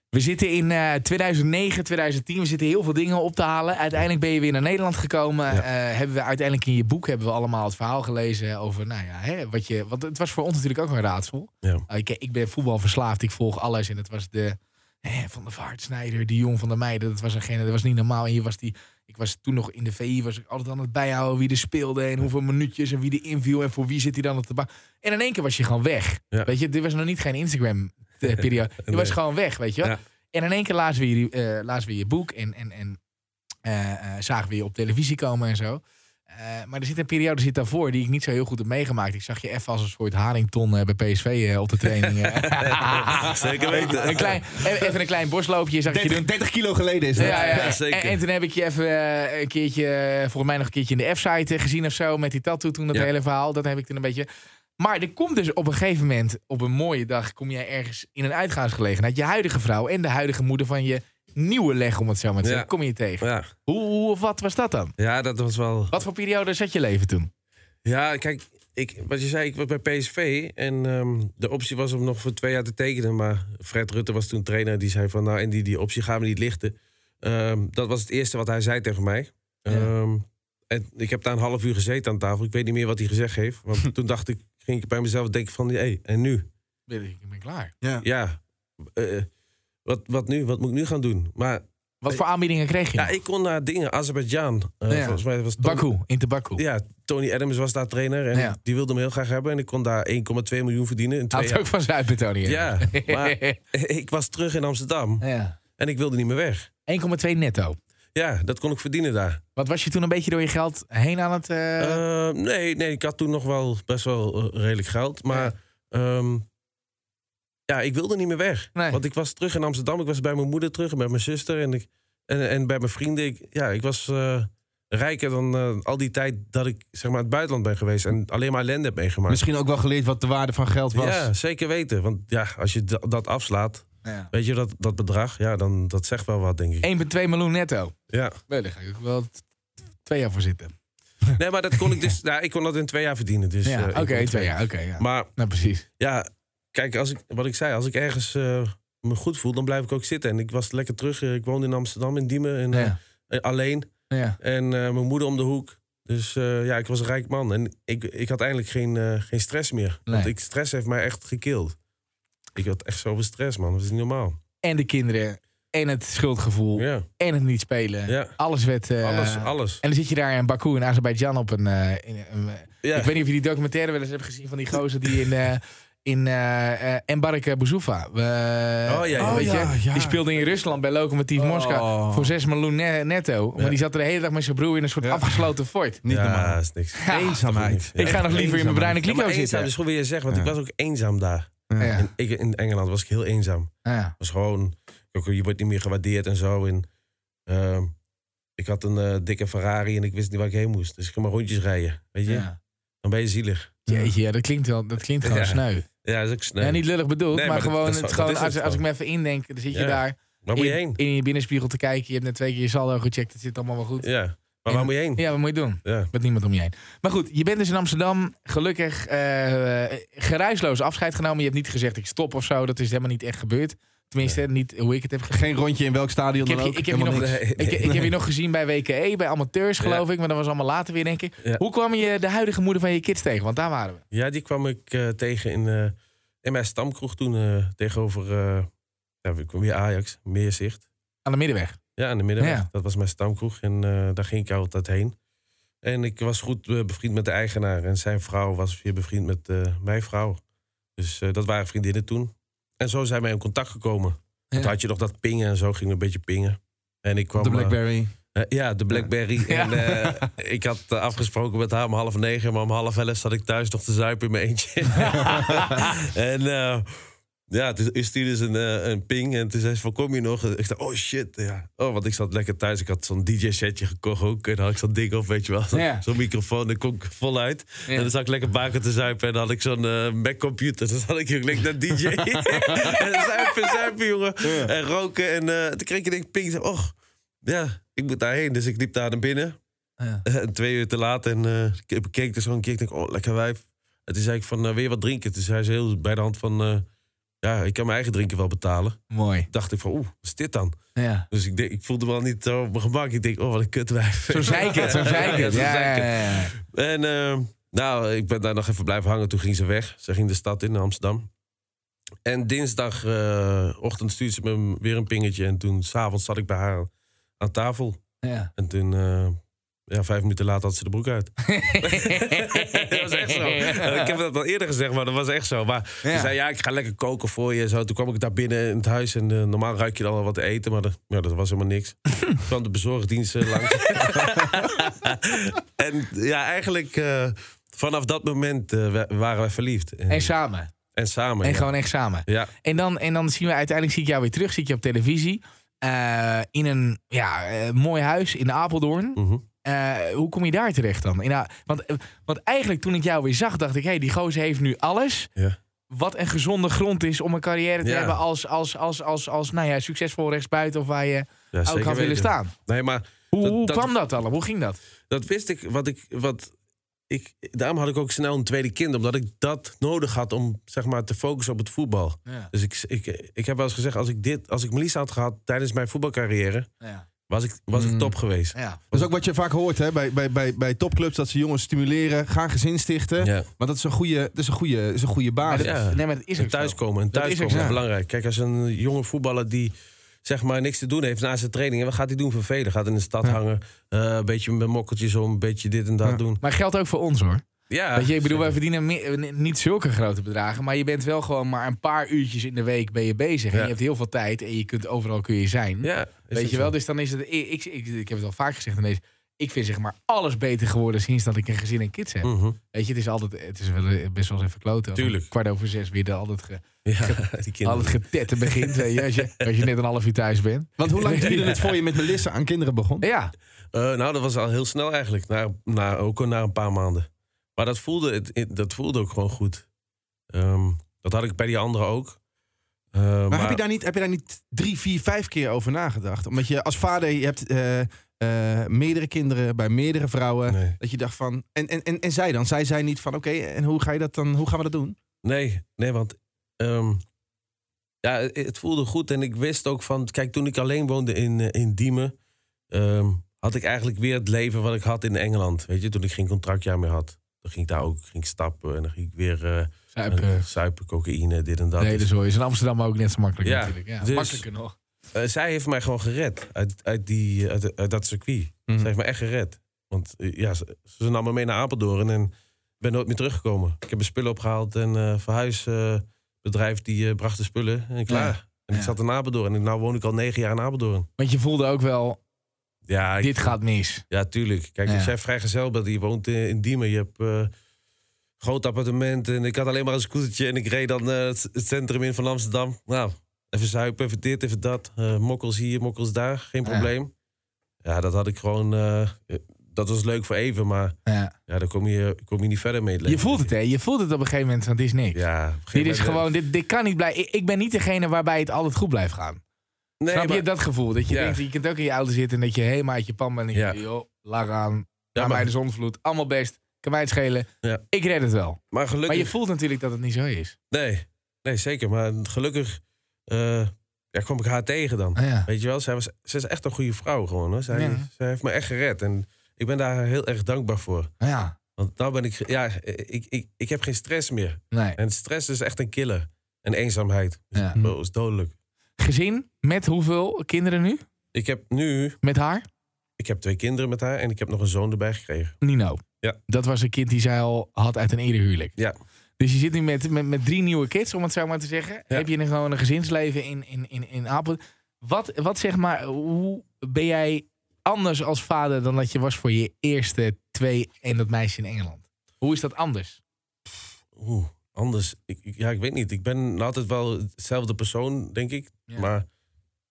We zitten in eh, 2009, 2010. We zitten heel veel dingen op te halen. Uiteindelijk ben je weer naar Nederland gekomen. Ja. Eh, hebben we uiteindelijk in je boek hebben we allemaal het verhaal gelezen over, nou ja, hè, wat je. Want het was voor ons natuurlijk ook een raadsel. Ja. Uh, ik, ik ben voetbalverslaafd. Ik volg alles. En het was de hè, van de Vaart, Snijder, die jong van der Meijden. Dat was een dat was niet normaal. En je was die. Ik was toen nog in de VI, was ik altijd aan het bijhouden wie er speelde en hoeveel minuutjes en wie er inviel en voor wie zit hij dan op de bank. En in één keer was je gewoon weg. Ja. Weet je, dit was nog niet geen Instagram eh, periode. Je was gewoon weg, weet je wel. Ja. En in één keer lazen we je, eh, lazen we je boek en, en, en eh, eh, zagen we je op televisie komen en zo. Eh, maar er zit een periode zit daarvoor die ik niet zo heel goed heb meegemaakt. Ik zag je even als een soort Harington eh, bij PSV eh, op de training. Zeker weten. een klein, even een klein bosloopje zag ik je 30, doen. 30 kilo geleden is dat. Ja, ja. Ja, zeker. En, en toen heb ik je even een keertje, volgens mij nog een keertje in de F-site gezien of zo. Met die tattoo toen, dat Ja. hele verhaal. Dat heb ik toen een beetje... Maar er komt dus op een gegeven moment, op een mooie dag, kom jij ergens in een uitgaansgelegenheid. Je huidige vrouw en de huidige moeder van je nieuwe leg, om het zo maar te Ja. zeggen, kom je tegen. Ja. Hoe, hoe of wat was dat dan? ja, dat was wel... Wat voor periode zat je leven toen? Ja, kijk, ik, wat je zei, ik was bij PSV. En ehm, de optie was om nog voor twee jaar te tekenen. Maar Fred Rutte was toen trainer. Die zei van, nou, en die, die optie gaan we niet lichten. Ehm, dat was het eerste wat hij zei tegen mij. Ja. Ehm, en ik heb daar een half uur gezeten aan tafel. Ik weet niet meer wat hij gezegd heeft. Want toen dacht ik, ging ik bij mezelf denken van, hé, hey, en nu? Ben Ik ik ben klaar. Ja. Ja, eh, wat, wat nu? Wat moet ik nu gaan doen? Maar Wat voor aanbiedingen kreeg je? ja, ik kon naar dingen, Azerbeidzjan. Eh, Ja. Volgens mij was Tony- Baku, in de Baku. Ja, Tony Adams was daar trainer. En Ja. die wilde me heel graag hebben. En ik kon daar 1,2 miljoen verdienen in twee Had jaar. ook van Zuid-Betonië. Ja, maar ik was terug in Amsterdam ja. en ik wilde niet meer weg. 1,2 netto. Ja, dat kon ik verdienen daar. Wat was je toen een beetje door je geld heen aan het... eh, Eh, nee, nee, ik had toen nog wel best wel eh, redelijk geld. Maar ehm, ja, ik wilde niet meer weg. Nee. Want ik was terug in Amsterdam. Ik was bij mijn moeder terug en bij mijn zuster. En, ik, en, en bij mijn vrienden. Ik, ja, ik was eh, rijker dan eh, al die tijd dat ik zeg maar, in het buitenland ben geweest. En alleen maar ellende heb meegemaakt. Misschien ook wel geleerd wat de waarde van geld was. Ja, zeker weten. Want ja, als je da- dat afslaat, ja. weet je dat, dat bedrag, ja, dan dat zegt wel wat, denk ik. 1,2 miljoen netto. Ja. Nee, daar ga ik ook wel t- twee jaar voor zitten. Nee, maar dat kon ik dus. Ja, ik kon dat in twee jaar verdienen. Dus, ja, eh, oké, twee jaar. Oké, ja. Maar nou, precies. ja, kijk, als ik, wat ik zei, als ik ergens eh, me goed voel, dan blijf ik ook zitten. En ik was lekker terug. eh, Ik woonde in Amsterdam, in Diemen, en, Ja. alleen. Ja. En eh, mijn moeder om de hoek. Dus eh, ja, ik was een rijk man. En ik, ik had eigenlijk geen, eh, geen stress meer. Want ik, stress heeft mij echt gekild. Ik had echt zoveel stress, man. Dat is niet normaal. En de kinderen. En het schuldgevoel. Ja, En het niet spelen. ja. Alles werd... eh, Alles, alles. En dan zit je daar in Baku in Azerbeidzjan op een... eh, in, een, eh, Ja. Ik weet niet of je die documentaire wel eens hebt gezien van die gozer die in... eh in eh eh, Embark Boussoufa. Eh, ja, ja. weet je? Oh, ja, ja. Die speelde in Rusland bij Lokomotief Moskou Oh. voor 6 miljoen ne- netto. Maar Ja. die zat er de hele dag met zijn broer in een soort Ja. afgesloten fort. Niet ja, normaal. is niks. Eenzaamheid. Ik ga nog liever in mijn bruine Ja, kliko eenzaam zitten. is gewoon weer je zegt, want Ja. ik was ook eenzaam daar. Ja. Ja. In, ik, in Engeland was ik heel eenzaam. Ja. was gewoon, je wordt niet meer gewaardeerd en zo. En, ehm, ik had een eh, dikke Ferrari en ik wist niet waar ik heen moest. Dus ik ging maar rondjes rijden. Weet je? Ja. Dan ben je zielig. Jeetje, ja, dat klinkt, wel, dat klinkt gewoon sneu. Ja, dat is ook snel. Ja, niet lullig bedoeld, Nee, maar, gewoon, dat het, gewoon als, het als ik me even indenk, dan zit je daar waar moet je in, heen? in je binnenspiegel te kijken. Je hebt net twee keer je saldo gecheckt, het zit allemaal wel goed. Ja, maar En- waar moet je heen? Ja, wat moet je doen? Ja. Met niemand om je heen. Maar goed, je bent dus in Amsterdam gelukkig eh geruisloos afscheid genomen. Je hebt niet gezegd ik stop of zo. Dat is helemaal niet echt gebeurd. Tenminste, niet hoe ik het heb gezien. Geen rondje in welk stadion Ik heb, dan je, ook. ik, heb je nog. Nee, ik, ik heb je nog gezien bij WKE, bij amateurs geloof Ja. ik. Maar dat was allemaal later weer, denk ik. Ja. Hoe kwam je de huidige moeder van je kids tegen? Want daar waren we. Ja, die kwam ik eh, tegen in, eh, in mijn stamkroeg toen eh, tegenover eh, ja, ik kwam weer Ajax, Meerzicht. Aan de middenweg. Ja, aan de middenweg. Ja. Dat was mijn stamkroeg en eh, daar ging ik altijd heen. En ik was goed eh, bevriend met de eigenaar. En zijn vrouw was weer bevriend met eh, mijn vrouw. Dus dat waren vriendinnen toen. En zo zijn wij in contact gekomen. Ja. Toen had je nog dat pingen en zo ging we een beetje pingen. En ik kwam... De Blackberry. ja, de Blackberry. Ja. En ik had afgesproken met haar om half negen. Maar om half elf zat ik thuis nog te zuipen in mijn eentje. en ja, toen stuurde ze een, eh, een ping en toen zei ze van, kom je nog? Ik dacht, oh shit, ja. Oh, want ik zat lekker thuis. Ik had zo'n DJ-setje gekocht ook. En dan had ik zo'n ding op, weet je wel. Zo'n Ja. zo'n microfoon, daar kon ik voluit. Ja. En dan zat ik lekker baken te zuipen. En dan had ik zo'n eh, Mac-computer. Dus dan had ik hier lekker naar DJ. en zuipen, zuipen, jongen. En roken. En eh, toen kreeg ik een ping. Zei, och, ja, ik moet daarheen. Dus ik liep daar naar binnen. Ja. En twee uur te laat. En ik bekeek er zo een keer. Ik denk, oh, lekker wijf. En toen zei ik van, wil je wat drinken? Toen zei ze heel bij de hand van... eh, ja, ik kan mijn eigen drinken wel betalen. Mooi. Dacht ik van, oeh, wat is dit dan? Ja. Dus ik, denk, ik voelde me wel niet zo op mijn gemak. Ik denk, oh, wat een kutwijf. Zo zeikend, zo zo Ja, ja, ja. En eh, nou, ik ben daar nog even blijven hangen. Toen ging ze weg. Ze ging de stad in, Amsterdam. En dinsdagochtend stuurde ze me weer een pingetje. En toen s'avonds zat ik bij haar aan tafel. Ja. En toen, eh, ja, vijf minuten later had ze de broek uit. dat was echt zo. Ik heb dat al eerder gezegd, maar dat was echt zo. Maar Ja. ze zei, ja, ik ga lekker koken voor je. en Zo. Toen kwam ik daar binnen in het huis. En eh, normaal ruik je dan al wat te eten, maar dat, ja, dat was helemaal niks. Toen kwam de bezorgdienst eh, langs. en ja, eigenlijk eh, vanaf dat moment eh, wa- waren we verliefd. En, En samen. en samen. En ja. gewoon echt samen. Ja, En dan, en dan zien we uiteindelijk, zie ik jou weer terug, zie ik je op televisie. in een ja, mooi huis in Apeldoorn. mhm. Eh, hoe kom je daar terecht dan? Want, eh, want eigenlijk toen ik jou weer zag, dacht ik... hé, hey, die gozer heeft nu alles. ja. Wat een gezonde grond is om een carrière te Ja. hebben... als, als, als, als, als nou ja, succesvol rechtsbuiten of waar je ja ook had willen staan. Nee, maar Hoe, Dat- hoe dat- kwam dat allemaal? Hoe ging dat? dat wist ik. Wat ik, wat ik. Daarom had ik ook snel een tweede kind. Omdat ik dat nodig had om zeg maar, te focussen op het voetbal. Dus ik, ik, ik heb wel eens gezegd: als ik, dit, als ik Melissa had gehad tijdens mijn voetbalcarrière. Was ik, was ik Mm. top geweest. Ja. Dat is ook wat je vaak hoort hè, bij, bij, bij, bij topclubs. Dat ze jongens stimuleren. Gaan gezin stichten. Ja. Want dat is een goede, dat is een goede, dat is een goede basis. Ja. Nee, maar dat is En thuiskomen. Dat is thuiskomen is zo. belangrijk. Kijk, als een jonge voetballer die zeg maar niks te doen heeft na zijn training. Wat gaat hij doen? Vervelen. Gaat in de stad Ja. hangen. eh, een beetje met mokkeltjes om. Een beetje dit en dat Ja. doen. Maar geldt ook voor ons hoor. Ja, Weet je, ik bedoel, wij verdienen me- niet zulke grote bedragen. Maar je bent wel gewoon maar een paar uurtjes in de week ben je bezig. En je hebt heel veel tijd en je kunt overal kun je zijn. Ja, Weet je wel, zo. dus dan is het. Ik, ik, ik, ik heb het al vaak gezegd in deze. Ik vind zeg maar alles beter geworden sinds dat ik een gezin en kids heb. Mhm. Weet je, het is altijd, het is wel eh, best wel eens even kloten. Tuurlijk. Kwart over zes weer de, altijd, ge, Ja, die kinderen. altijd getetten begint. weet je, als, je, als je net een half uur thuis bent. Want hoe lang duurde het voor je met Melissa aan kinderen begon? Ja, Eh, nou, dat was al heel snel eigenlijk. Na, na, ook al na een paar maanden. Maar dat voelde, dat voelde ook gewoon goed. Ehm, dat had ik bij die anderen ook. Eh, Maar, heb, je daar niet, heb je daar niet drie, vier, vijf keer over nagedacht? Omdat je als vader, je hebt eh, eh, meerdere kinderen bij meerdere vrouwen. Nee. Dat je dacht van. En, en, en, en zij dan? Zij zei niet van oké, en hoe ga je dat dan? Hoe gaan we dat doen? Nee, nee, want ehm, ja, het, voelde goed. En ik wist ook van, kijk, toen ik alleen woonde in, eh, in Diemen, ehm, had ik eigenlijk weer het leven wat ik had in Engeland. Weet je, toen ik geen contractjaar meer had. Ging ik daar ook ging stappen en dan ging ik weer eh zuipen. suipen, cocaïne, dit en dat. Nee, Dus, zo is in Amsterdam ook net zo makkelijk Ja, natuurlijk. Ja, dus- makkelijker nog. eh, zij heeft mij gewoon gered uit, uit, die, uit, uit dat circuit. Mhm. Ze heeft me echt gered. Want eh, ja, ze, ze nam me mee naar Apeldoorn en ben nooit meer teruggekomen. Ik heb mijn spullen opgehaald en eh verhuisbedrijf die eh, bracht de spullen en klaar. En ik Ja. zat in Apeldoorn en nu woon ik al negen jaar in Apeldoorn. Want je voelde ook wel, Ja, ik- dit gaat mis. ja tuurlijk. Kijk, als jij vrijgezel bent, je woont in, in Diemen, je hebt eh groot appartement en ik had alleen maar een scootertje en ik reed dan eh, het, centrum in van Amsterdam. Nou, even zuipen, even dit, even dat. Eh, mokkels hier, mokkels daar, geen probleem. Ja, dat had ik gewoon. dat was leuk voor even, maar Ja. ja, daar kom je, kom je niet verder mee. Je voelt het, hè? Je voelt het op een gegeven moment, want dit is niks. Ja, dit is gewoon, dit, dit kan niet blijven. Ik, ik ben niet degene waarbij het altijd goed blijft gaan. Nee, Snap je dat gevoel? Dat je Ja. denkt, je kunt ook in je auto zitten en dat je helemaal uit je pan bent. En Ja. je joh, laat aan. ja, mij de zonvloed. Allemaal best. Kan mij het schelen. Ja. Ik red het wel. maar gelukkig. Maar je voelt natuurlijk dat het niet zo is. Nee, nee, zeker. Maar gelukkig eh, ja, kwam ik haar tegen dan. Ah. Weet je wel, zij, was, ze is echt een goede vrouw gewoon. Hoor. Zij, zij heeft me echt gered. En ik ben daar heel erg dankbaar voor. Ah, ja. Want nou ben ik, ja, ik, ik, ik heb geen stress meer. Nee. En stress is echt een killer. En eenzaamheid. Dus Ja. Is dodelijk. Gezin met hoeveel kinderen nu? Ik heb nu, Met haar? ik heb twee kinderen met haar en ik heb nog een zoon erbij gekregen. Nino. Ja. Dat was een kind die zij al had uit een eerder huwelijk. Ja. Dus je zit nu met, met, met drie nieuwe kids, om het zo maar te zeggen. Ja. Heb je een, gewoon een gezinsleven in, in, in, in Apel. Wat, wat zeg maar, hoe ben jij anders als vader dan dat je was voor je eerste twee en dat meisje in Engeland? Hoe is dat anders? Oeh, anders. Ik, ik- ja, ik weet niet. Ik ben altijd wel hetzelfde persoon, denk ik. Ja. Maar,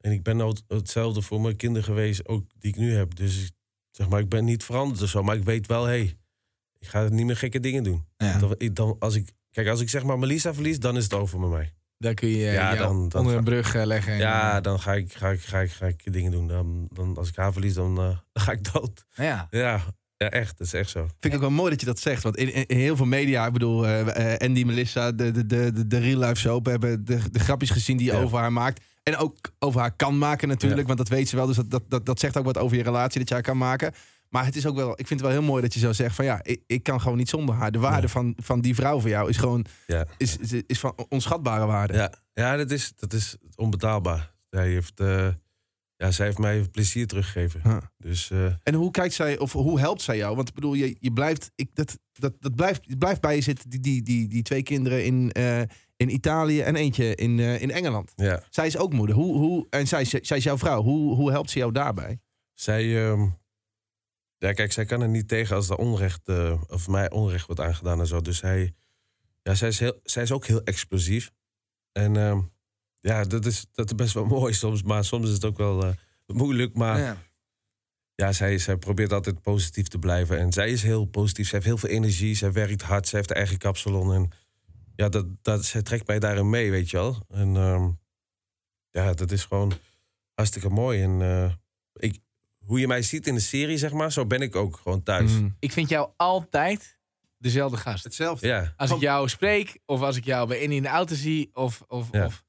en ik ben ook hetzelfde voor mijn kinderen geweest, ook die ik nu heb. Dus ik- zeg maar, ik ben niet veranderd of zo. Maar ik weet wel, hé, hey, ik ga niet meer gekke dingen doen. Ja. Dan, ik, dan, als ik, kijk, als ik zeg maar Melissa verlies, dan is het over met mij. Daar kun je Ja, dan- dan onder een brug eh, leggen. en, Ja, eh, dan ga ik, ga ik, ga ik, ga ik dingen doen. Dan, dan, als ik haar verlies, dan, eh, dan ga ik dood. ja. Ja, ja, echt. Dat is echt zo. Vind ik ook wel mooi dat je dat zegt. Want in, heel veel media, ik bedoel, eh, eh, Andy, Melissa, de, de, de, de, real life soap, hebben de, de grapjes gezien die je Ja. over haar maakt. En ook over haar kan maken natuurlijk, Ja. want dat weet ze wel. Dus dat, dat, dat, dat zegt ook wat over je relatie dat je haar kan maken. Maar het is ook wel, ik vind het wel heel mooi dat je zo zegt van ja, ik, ik kan gewoon niet zonder haar. De waarde Ja. van, van die vrouw voor jou is gewoon is, is, is van onschatbare waarde. Ja, ja dat, is, dat is onbetaalbaar. Zij heeft, eh, ja, zij heeft mij plezier teruggegeven. Dus eh, En hoe kijkt zij, of hoe helpt zij jou? Want ik bedoel, je, je blijft, ik, dat, dat, dat blijft, blijft bij je zitten, die, die, die, die twee kinderen in, eh, in Italië en eentje in, eh, in Engeland. ja, Zij is ook moeder. Hoe, hoe, en zij, zij is jouw vrouw. Hoe, hoe helpt ze jou daarbij? zij... ehm, ja, kijk, zij kan er niet tegen als er onrecht... of mij onrecht wordt aangedaan en zo. Dus hij... Ja, zij is, heel, zij is ook heel explosief. En ehm, ja, dat is, dat is best wel mooi soms. Maar soms is het ook wel eh, moeilijk. Maar Ja. Ja, zij, zij probeert altijd positief te blijven. En zij is heel positief. Zij heeft heel veel energie. Zij werkt hard. Zij heeft haar eigen kapsalon. En ja, dat, dat, zij trekt mij daarin mee, weet je wel. En ehm, ja, dat is gewoon hartstikke mooi. En eh, ik, hoe je mij ziet in de serie, zeg maar, zo ben ik ook gewoon thuis. Mm. Ik vind jou altijd dezelfde gast. Hetzelfde. Ja, Als ik jou spreek, of als ik jou bij in de auto zie, of, of, Ja. of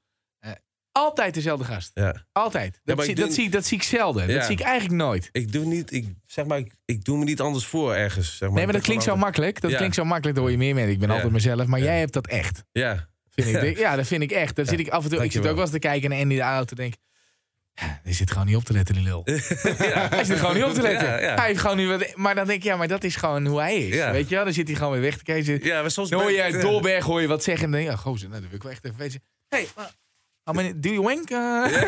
altijd dezelfde gast. ja. Altijd. Dat, maar zie, ik dat, zie, ik- dat zie ik zelden. Dat zie ik eigenlijk nooit. Ik doe niet, ik, zeg maar, ik, ik doe me niet anders voor ergens. Zeg maar. Nee, maar Ik dat ben klinkt zo gewoon makkelijk. Dat Ja. klinkt zo makkelijk, dat hoor je meer mensen. Ik ben Ja. altijd mezelf, maar jij hebt dat echt. altijd- Ja, Vind ik. Ja, dat vind ik echt. Ja, zit ik af en toe, ik zit dankjewel. ook wel eens te kijken naar Andy de auto denk ja, hij zit gewoon niet op te letten, die lul. Hij zit gewoon niet op te letten. Ja, ja. Hij heeft gewoon nu wat, maar dan denk ik, ja, maar dat is gewoon hoe hij is. Ja. Weet je wel? Dan zit hij gewoon weer weg te kijken. ja maar soms Dan hoor ben je ik- uit Dolberg hoor je wat zeggen en dan denk je, ja, gozer, nou, dat wil ik wel echt even weten. Hey, maar, I mean, do you wank? Uh?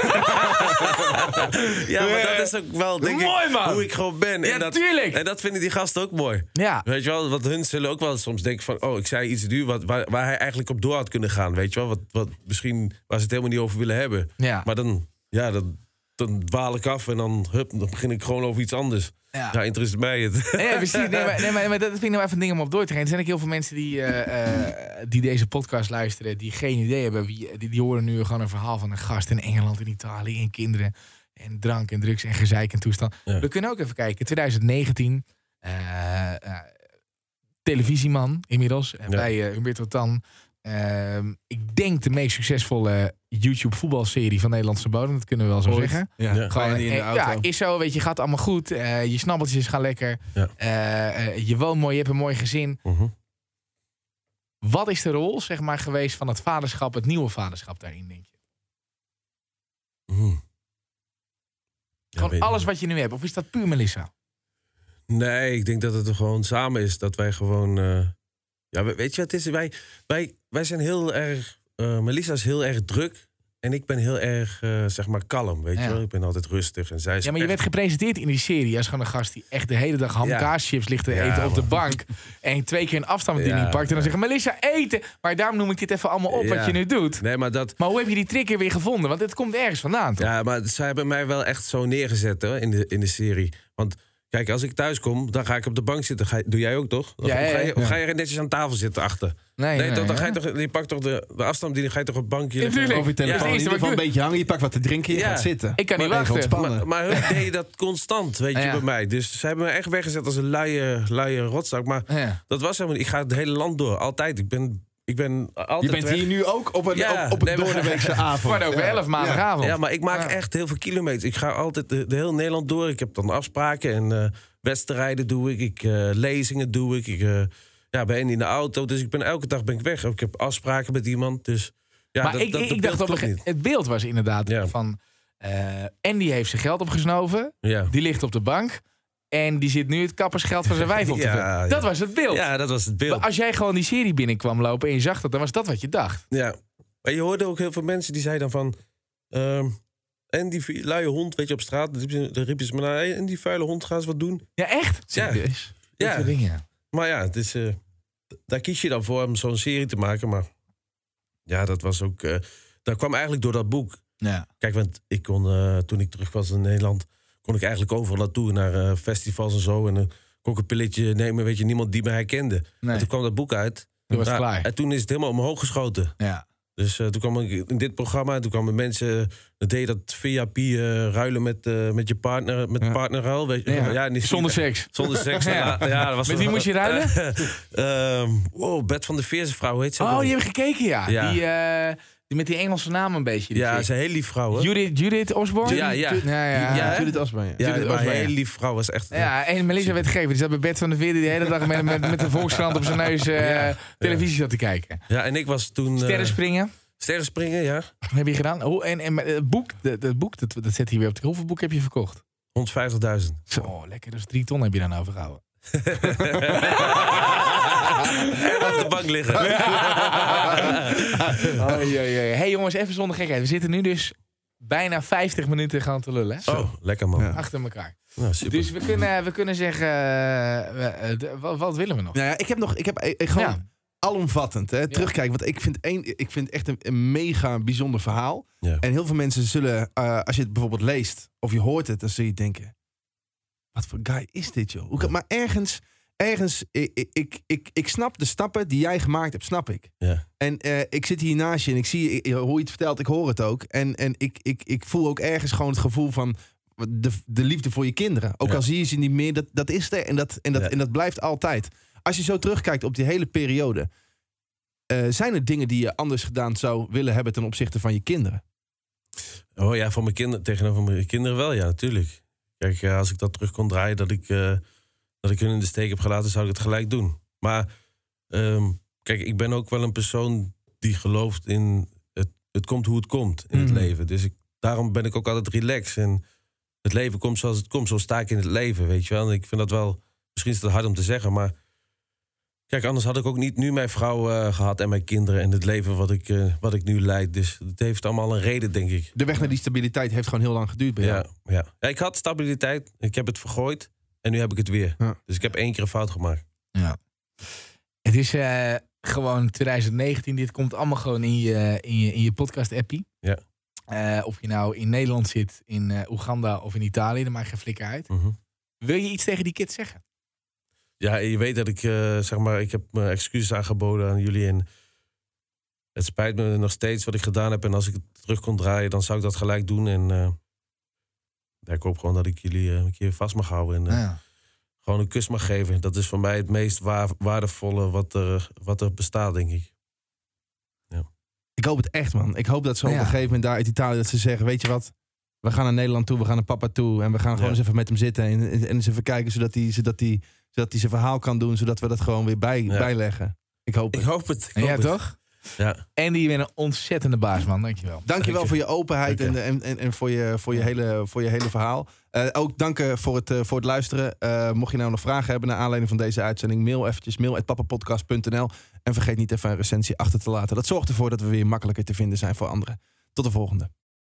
Ja, maar dat is ook wel, denk Mooi, ik, man. hoe ik gewoon ben. Ja, en dat, tuurlijk. En dat vinden die gasten ook mooi. Ja. Weet je wel, want hun zullen ook wel soms denken van... oh, ik zei iets nu wat, waar, waar hij eigenlijk op door had kunnen gaan. Weet je wel, wat, wat misschien waar ze het helemaal niet over willen hebben. Ja. Maar dan, ja, dan, dan dwaal ik af en dan, hup, dan begin ik gewoon over iets anders. Ja. Ja, interesseert mij het. Ja, precies. Nee, maar, nee, maar, maar dat vind ik nou even een ding om op door te gaan. Er zijn ook heel veel mensen die, eh, eh, die deze podcast luisteren, die geen idee hebben. Wie, die, die horen nu gewoon een verhaal van een gast in Engeland, in Italië, en kinderen. En drank en drugs en gezeik en toestand. Ja. We kunnen ook even kijken. 2019. eh, eh, televisieman inmiddels. eh. Bij Humberto Tan. Ehm, ik denk de meest succesvolle YouTube voetbalserie van Nederlandse bodem. Dat kunnen we wel zo Ooit. zeggen. Ja. Ja. Gewoon in de eh, auto. ja, is zo, weet je, gaat allemaal goed. Eh, je snabbeltjes gaan lekker. Ja. Eh, eh, je woont mooi, je hebt een mooi gezin. Mhm. Wat is de rol, zeg maar, geweest van het vaderschap, het nieuwe vaderschap daarin, denk je? Mhm. Gewoon alles wat je nu hebt. Of is dat puur Melissa? Nee, ik denk dat het er gewoon samen is. Dat wij gewoon... eh, ja, we- weet je wat het is? Wij, wij, wij zijn heel erg... eh Melissa is heel erg druk. En ik ben heel erg, eh, zeg maar, kalm. Weet Ja. je wel? Ik ben altijd rustig. En zij is Ja, maar je echt- werd gepresenteerd in die serie als gewoon een gast die echt de hele dag hamkaaschips ligt te Ja, eten op de bank. En twee keer een afstandsbediening Ja, pakt. En dan zeggen, Melissa, eten. Maar daarom noem ik dit even allemaal op wat je nu doet. Nee, maar dat... Maar hoe heb je die trigger weer gevonden? Want het komt ergens vandaan, toch? Ja, maar zij hebben mij wel echt zo neergezet hoor, in, de, in de serie. Want kijk, als ik thuis kom, dan ga ik op de bank zitten. Ga, je- doe jij ook toch? Of Ja, ja, ga, je, of ga je netjes aan tafel zitten achter? Nee, Nee, nee, toch, dan ga je toch, je pakt toch de, de afstand, die ga je toch op het bankje Ja, liggen? Over je telefoon. Ja, in ieder geval een beetje hangen. Je pakt wat te drinken. Je Ja. gaat zitten. Ik kan niet Maar wachten. ontspannen. Maar, maar hun deden dat constant, weet je, bij mij. Dus ze hebben me echt weggezet als een luie, luie rotzak. Maar Ja. dat was helemaal niet. Ik ga het hele land door, altijd. Ik ben, ik ben altijd Je bent weg. hier nu ook op een, Ja, op, op een doordeweekse avond. Kwart over elf maandagavond. Ja, maar ik maak Ja. echt heel veel kilometers. Ik ga altijd de, de heel Nederland door. Ik heb dan afspraken en eh, wedstrijden doe ik. ik eh, lezingen doe ik. Ik eh, ja, ben in de auto. Dus ik ben elke dag ben ik weg. Ik heb afspraken met iemand. Dus ja, maar dat, ik, dat, ik, dat ik dacht klopt ge- het beeld was inderdaad Ja. van eh Andy heeft zijn geld opgesnoven, die ligt op de bank en die zit nu het kappersgeld van zijn wijf op te Ja, vullen. ja. Dat was het beeld. ja, dat was het Maar beeld. Als jij gewoon die serie binnenkwam lopen en je zag dat, dan was dat wat je dacht. Ja. Maar je hoorde ook heel veel mensen die zeiden dan van... ehm, en die luie hond, weet je, op straat. Dan riepen ze- me naar... "Hey, en die vuile hond, gaan ze wat doen. Ja, echt? Ja. Serieus? Ja. Dingen. Maar ja, het is, eh, daar kies je dan voor om zo'n serie te maken. Maar ja, dat was ook. eh, dat kwam eigenlijk door dat boek. Ja. Kijk, want ik kon, eh, toen ik terug was in Nederland, kon ik eigenlijk overal naartoe, naar eh, festivals en zo. En dan kon ik een pilletje nemen, weet je, niemand die me herkende. Nee. En toen kwam dat boek uit. Toen was klaar. En toen is het helemaal omhoog geschoten. Ja. Dus eh, toen kwam ik in dit programma, en toen kwamen mensen, dat deed dat VIP eh, ruilen met, eh, met je partner, met Ja. partnerruil. Weet je? Ja. niet- Zonder seks. Zonder seks. Ja. ja. Dat was Met wie moest je ruilen? Ehm, wow, Bert van de Veerse vrouw, heet ze? Oh, je hebt gekeken, ja. Ja. Die, eh, die met die Engelse naam een beetje. die Ja, ze is een heel lief vrouw, hoor. Judith, Judith Osborne? Ja, ja. Ja, ja. Ja, hè? Judith Asbaan, ja. Ja, Judith een Osborne, heel lief vrouw was echt... Ja, en Melissa werd gegeven. Die zat bij Bert van de Veerde die hele dag met, met, met de Volkskrant op zijn neus eh, Ja. televisie zat te kijken. Ja, en ik was toen... eh, Sterren springen. sterren springen, ja. Wat heb je gedaan? Hoe, en, en het boek, dat, dat boek dat, dat zet hier weer op de... Hoeveel boek heb je verkocht? 150.000. Zo, lekker. Dus drie ton heb je dan overgehouden. en op de bank liggen. Oh, ja. Hey jongens, even zonder gekheid. We zitten nu dus bijna 50 minuten gaan te lullen. hè? Oh, lekker man. Ja. Achter elkaar. Nou, super. Dus we kunnen, we kunnen zeggen, eh, we- eh, wat, wat willen we nog? Nou ja, ik heb nog, ik heb eh, eh, gewoon Ja. alomvattend hè, terugkijken. Want ik vind, één, ik vind echt een, een mega bijzonder verhaal. Ja. En heel veel mensen zullen, eh, als je het bijvoorbeeld leest of je hoort het, dan zul je denken: wat voor guy is dit, joh? Hoe kan, maar ergens, ergens, ik, ik, ik, ik, snap de stappen die jij gemaakt hebt, snap ik. Ja. En eh, ik zit hier naast je en ik zie ik- hoe je het vertelt, ik hoor het ook. En, en ik, ik, ik voel ook ergens gewoon het gevoel van de, de liefde voor je kinderen. Ook Ja. al zie je ze niet meer, dat, dat is er en dat, en, dat, Ja. en dat blijft altijd. Als je zo terugkijkt op die hele periode, eh, zijn er dingen die je anders gedaan zou willen hebben ten opzichte van je kinderen? Oh ja, voor mijn kinderen, tegenover mijn kinderen wel, ja, natuurlijk. Kijk, eh, als ik dat terug kon draaien, dat ik, dat ik hun in de steek heb gelaten, zou ik het gelijk doen. Maar ehm, kijk, ik ben ook wel een persoon die gelooft in het, het komt hoe het komt in Mhm. het leven. Dus ik, daarom ben ik ook altijd relaxed. En het leven komt zoals het komt, zo sta ik in het leven, weet je wel. En ik vind dat wel, misschien is het hard om te zeggen, maar kijk, anders had ik ook niet nu mijn vrouw eh, gehad en mijn kinderen en het leven wat ik, eh, wat ik nu leid. Dus het heeft allemaal een reden, denk ik. De weg naar die stabiliteit heeft gewoon heel lang geduurd bij jou. Ja, ja. ja, ik had stabiliteit. Ik heb het vergooid. En nu heb ik het weer. Ja. Dus ik heb één keer een fout gemaakt. Ja. Het is eh, gewoon 2019. Dit komt allemaal gewoon in je, in je, in je podcast-appie. Ja. Eh, of je nou in Nederland zit, in eh, Oeganda of in Italië, dat maakt geen flikker uit. Mhm. Wil je iets tegen die kids zeggen? Ja, je weet dat ik, eh, zeg maar, ik heb mijn excuses aangeboden aan jullie. En het spijt me nog steeds wat ik gedaan heb. En als ik het terug kon draaien, dan zou ik dat gelijk doen. En eh, ja, ik hoop gewoon dat ik jullie eh, een keer vast mag houden. En eh, Ja. gewoon een kus mag geven. Dat is voor mij het meest waar- waardevolle wat er, wat er bestaat, denk ik. Ik hoop het echt, man. Ik hoop dat ze op Ja. een gegeven moment daar uit Italië dat ze zeggen: Weet je wat? We gaan naar Nederland toe, we gaan naar papa toe. En we gaan gewoon Ja. eens even met hem zitten. En, en eens even kijken zodat hij zodat hij zodat hij zijn verhaal kan doen. Zodat we dat gewoon weer bij, Ja. bijleggen. Ik hoop Ik het. hoop het. Ik En hoop ja, het. toch? Ja. Andy, je bent een ontzettende baas, man. Dankjewel. Dankjewel Dank je. voor je openheid Dank en, en, en, en voor, je, voor, je hele, voor je hele verhaal. Eh, ook danken voor het, eh, voor het luisteren. Eh, mocht je nou nog vragen hebben naar aanleiding van deze uitzending, mail eventjes mail@pappapodcast.nl en vergeet niet even een recensie achter te laten. Dat zorgt ervoor dat we weer makkelijker te vinden zijn voor anderen. Tot de volgende.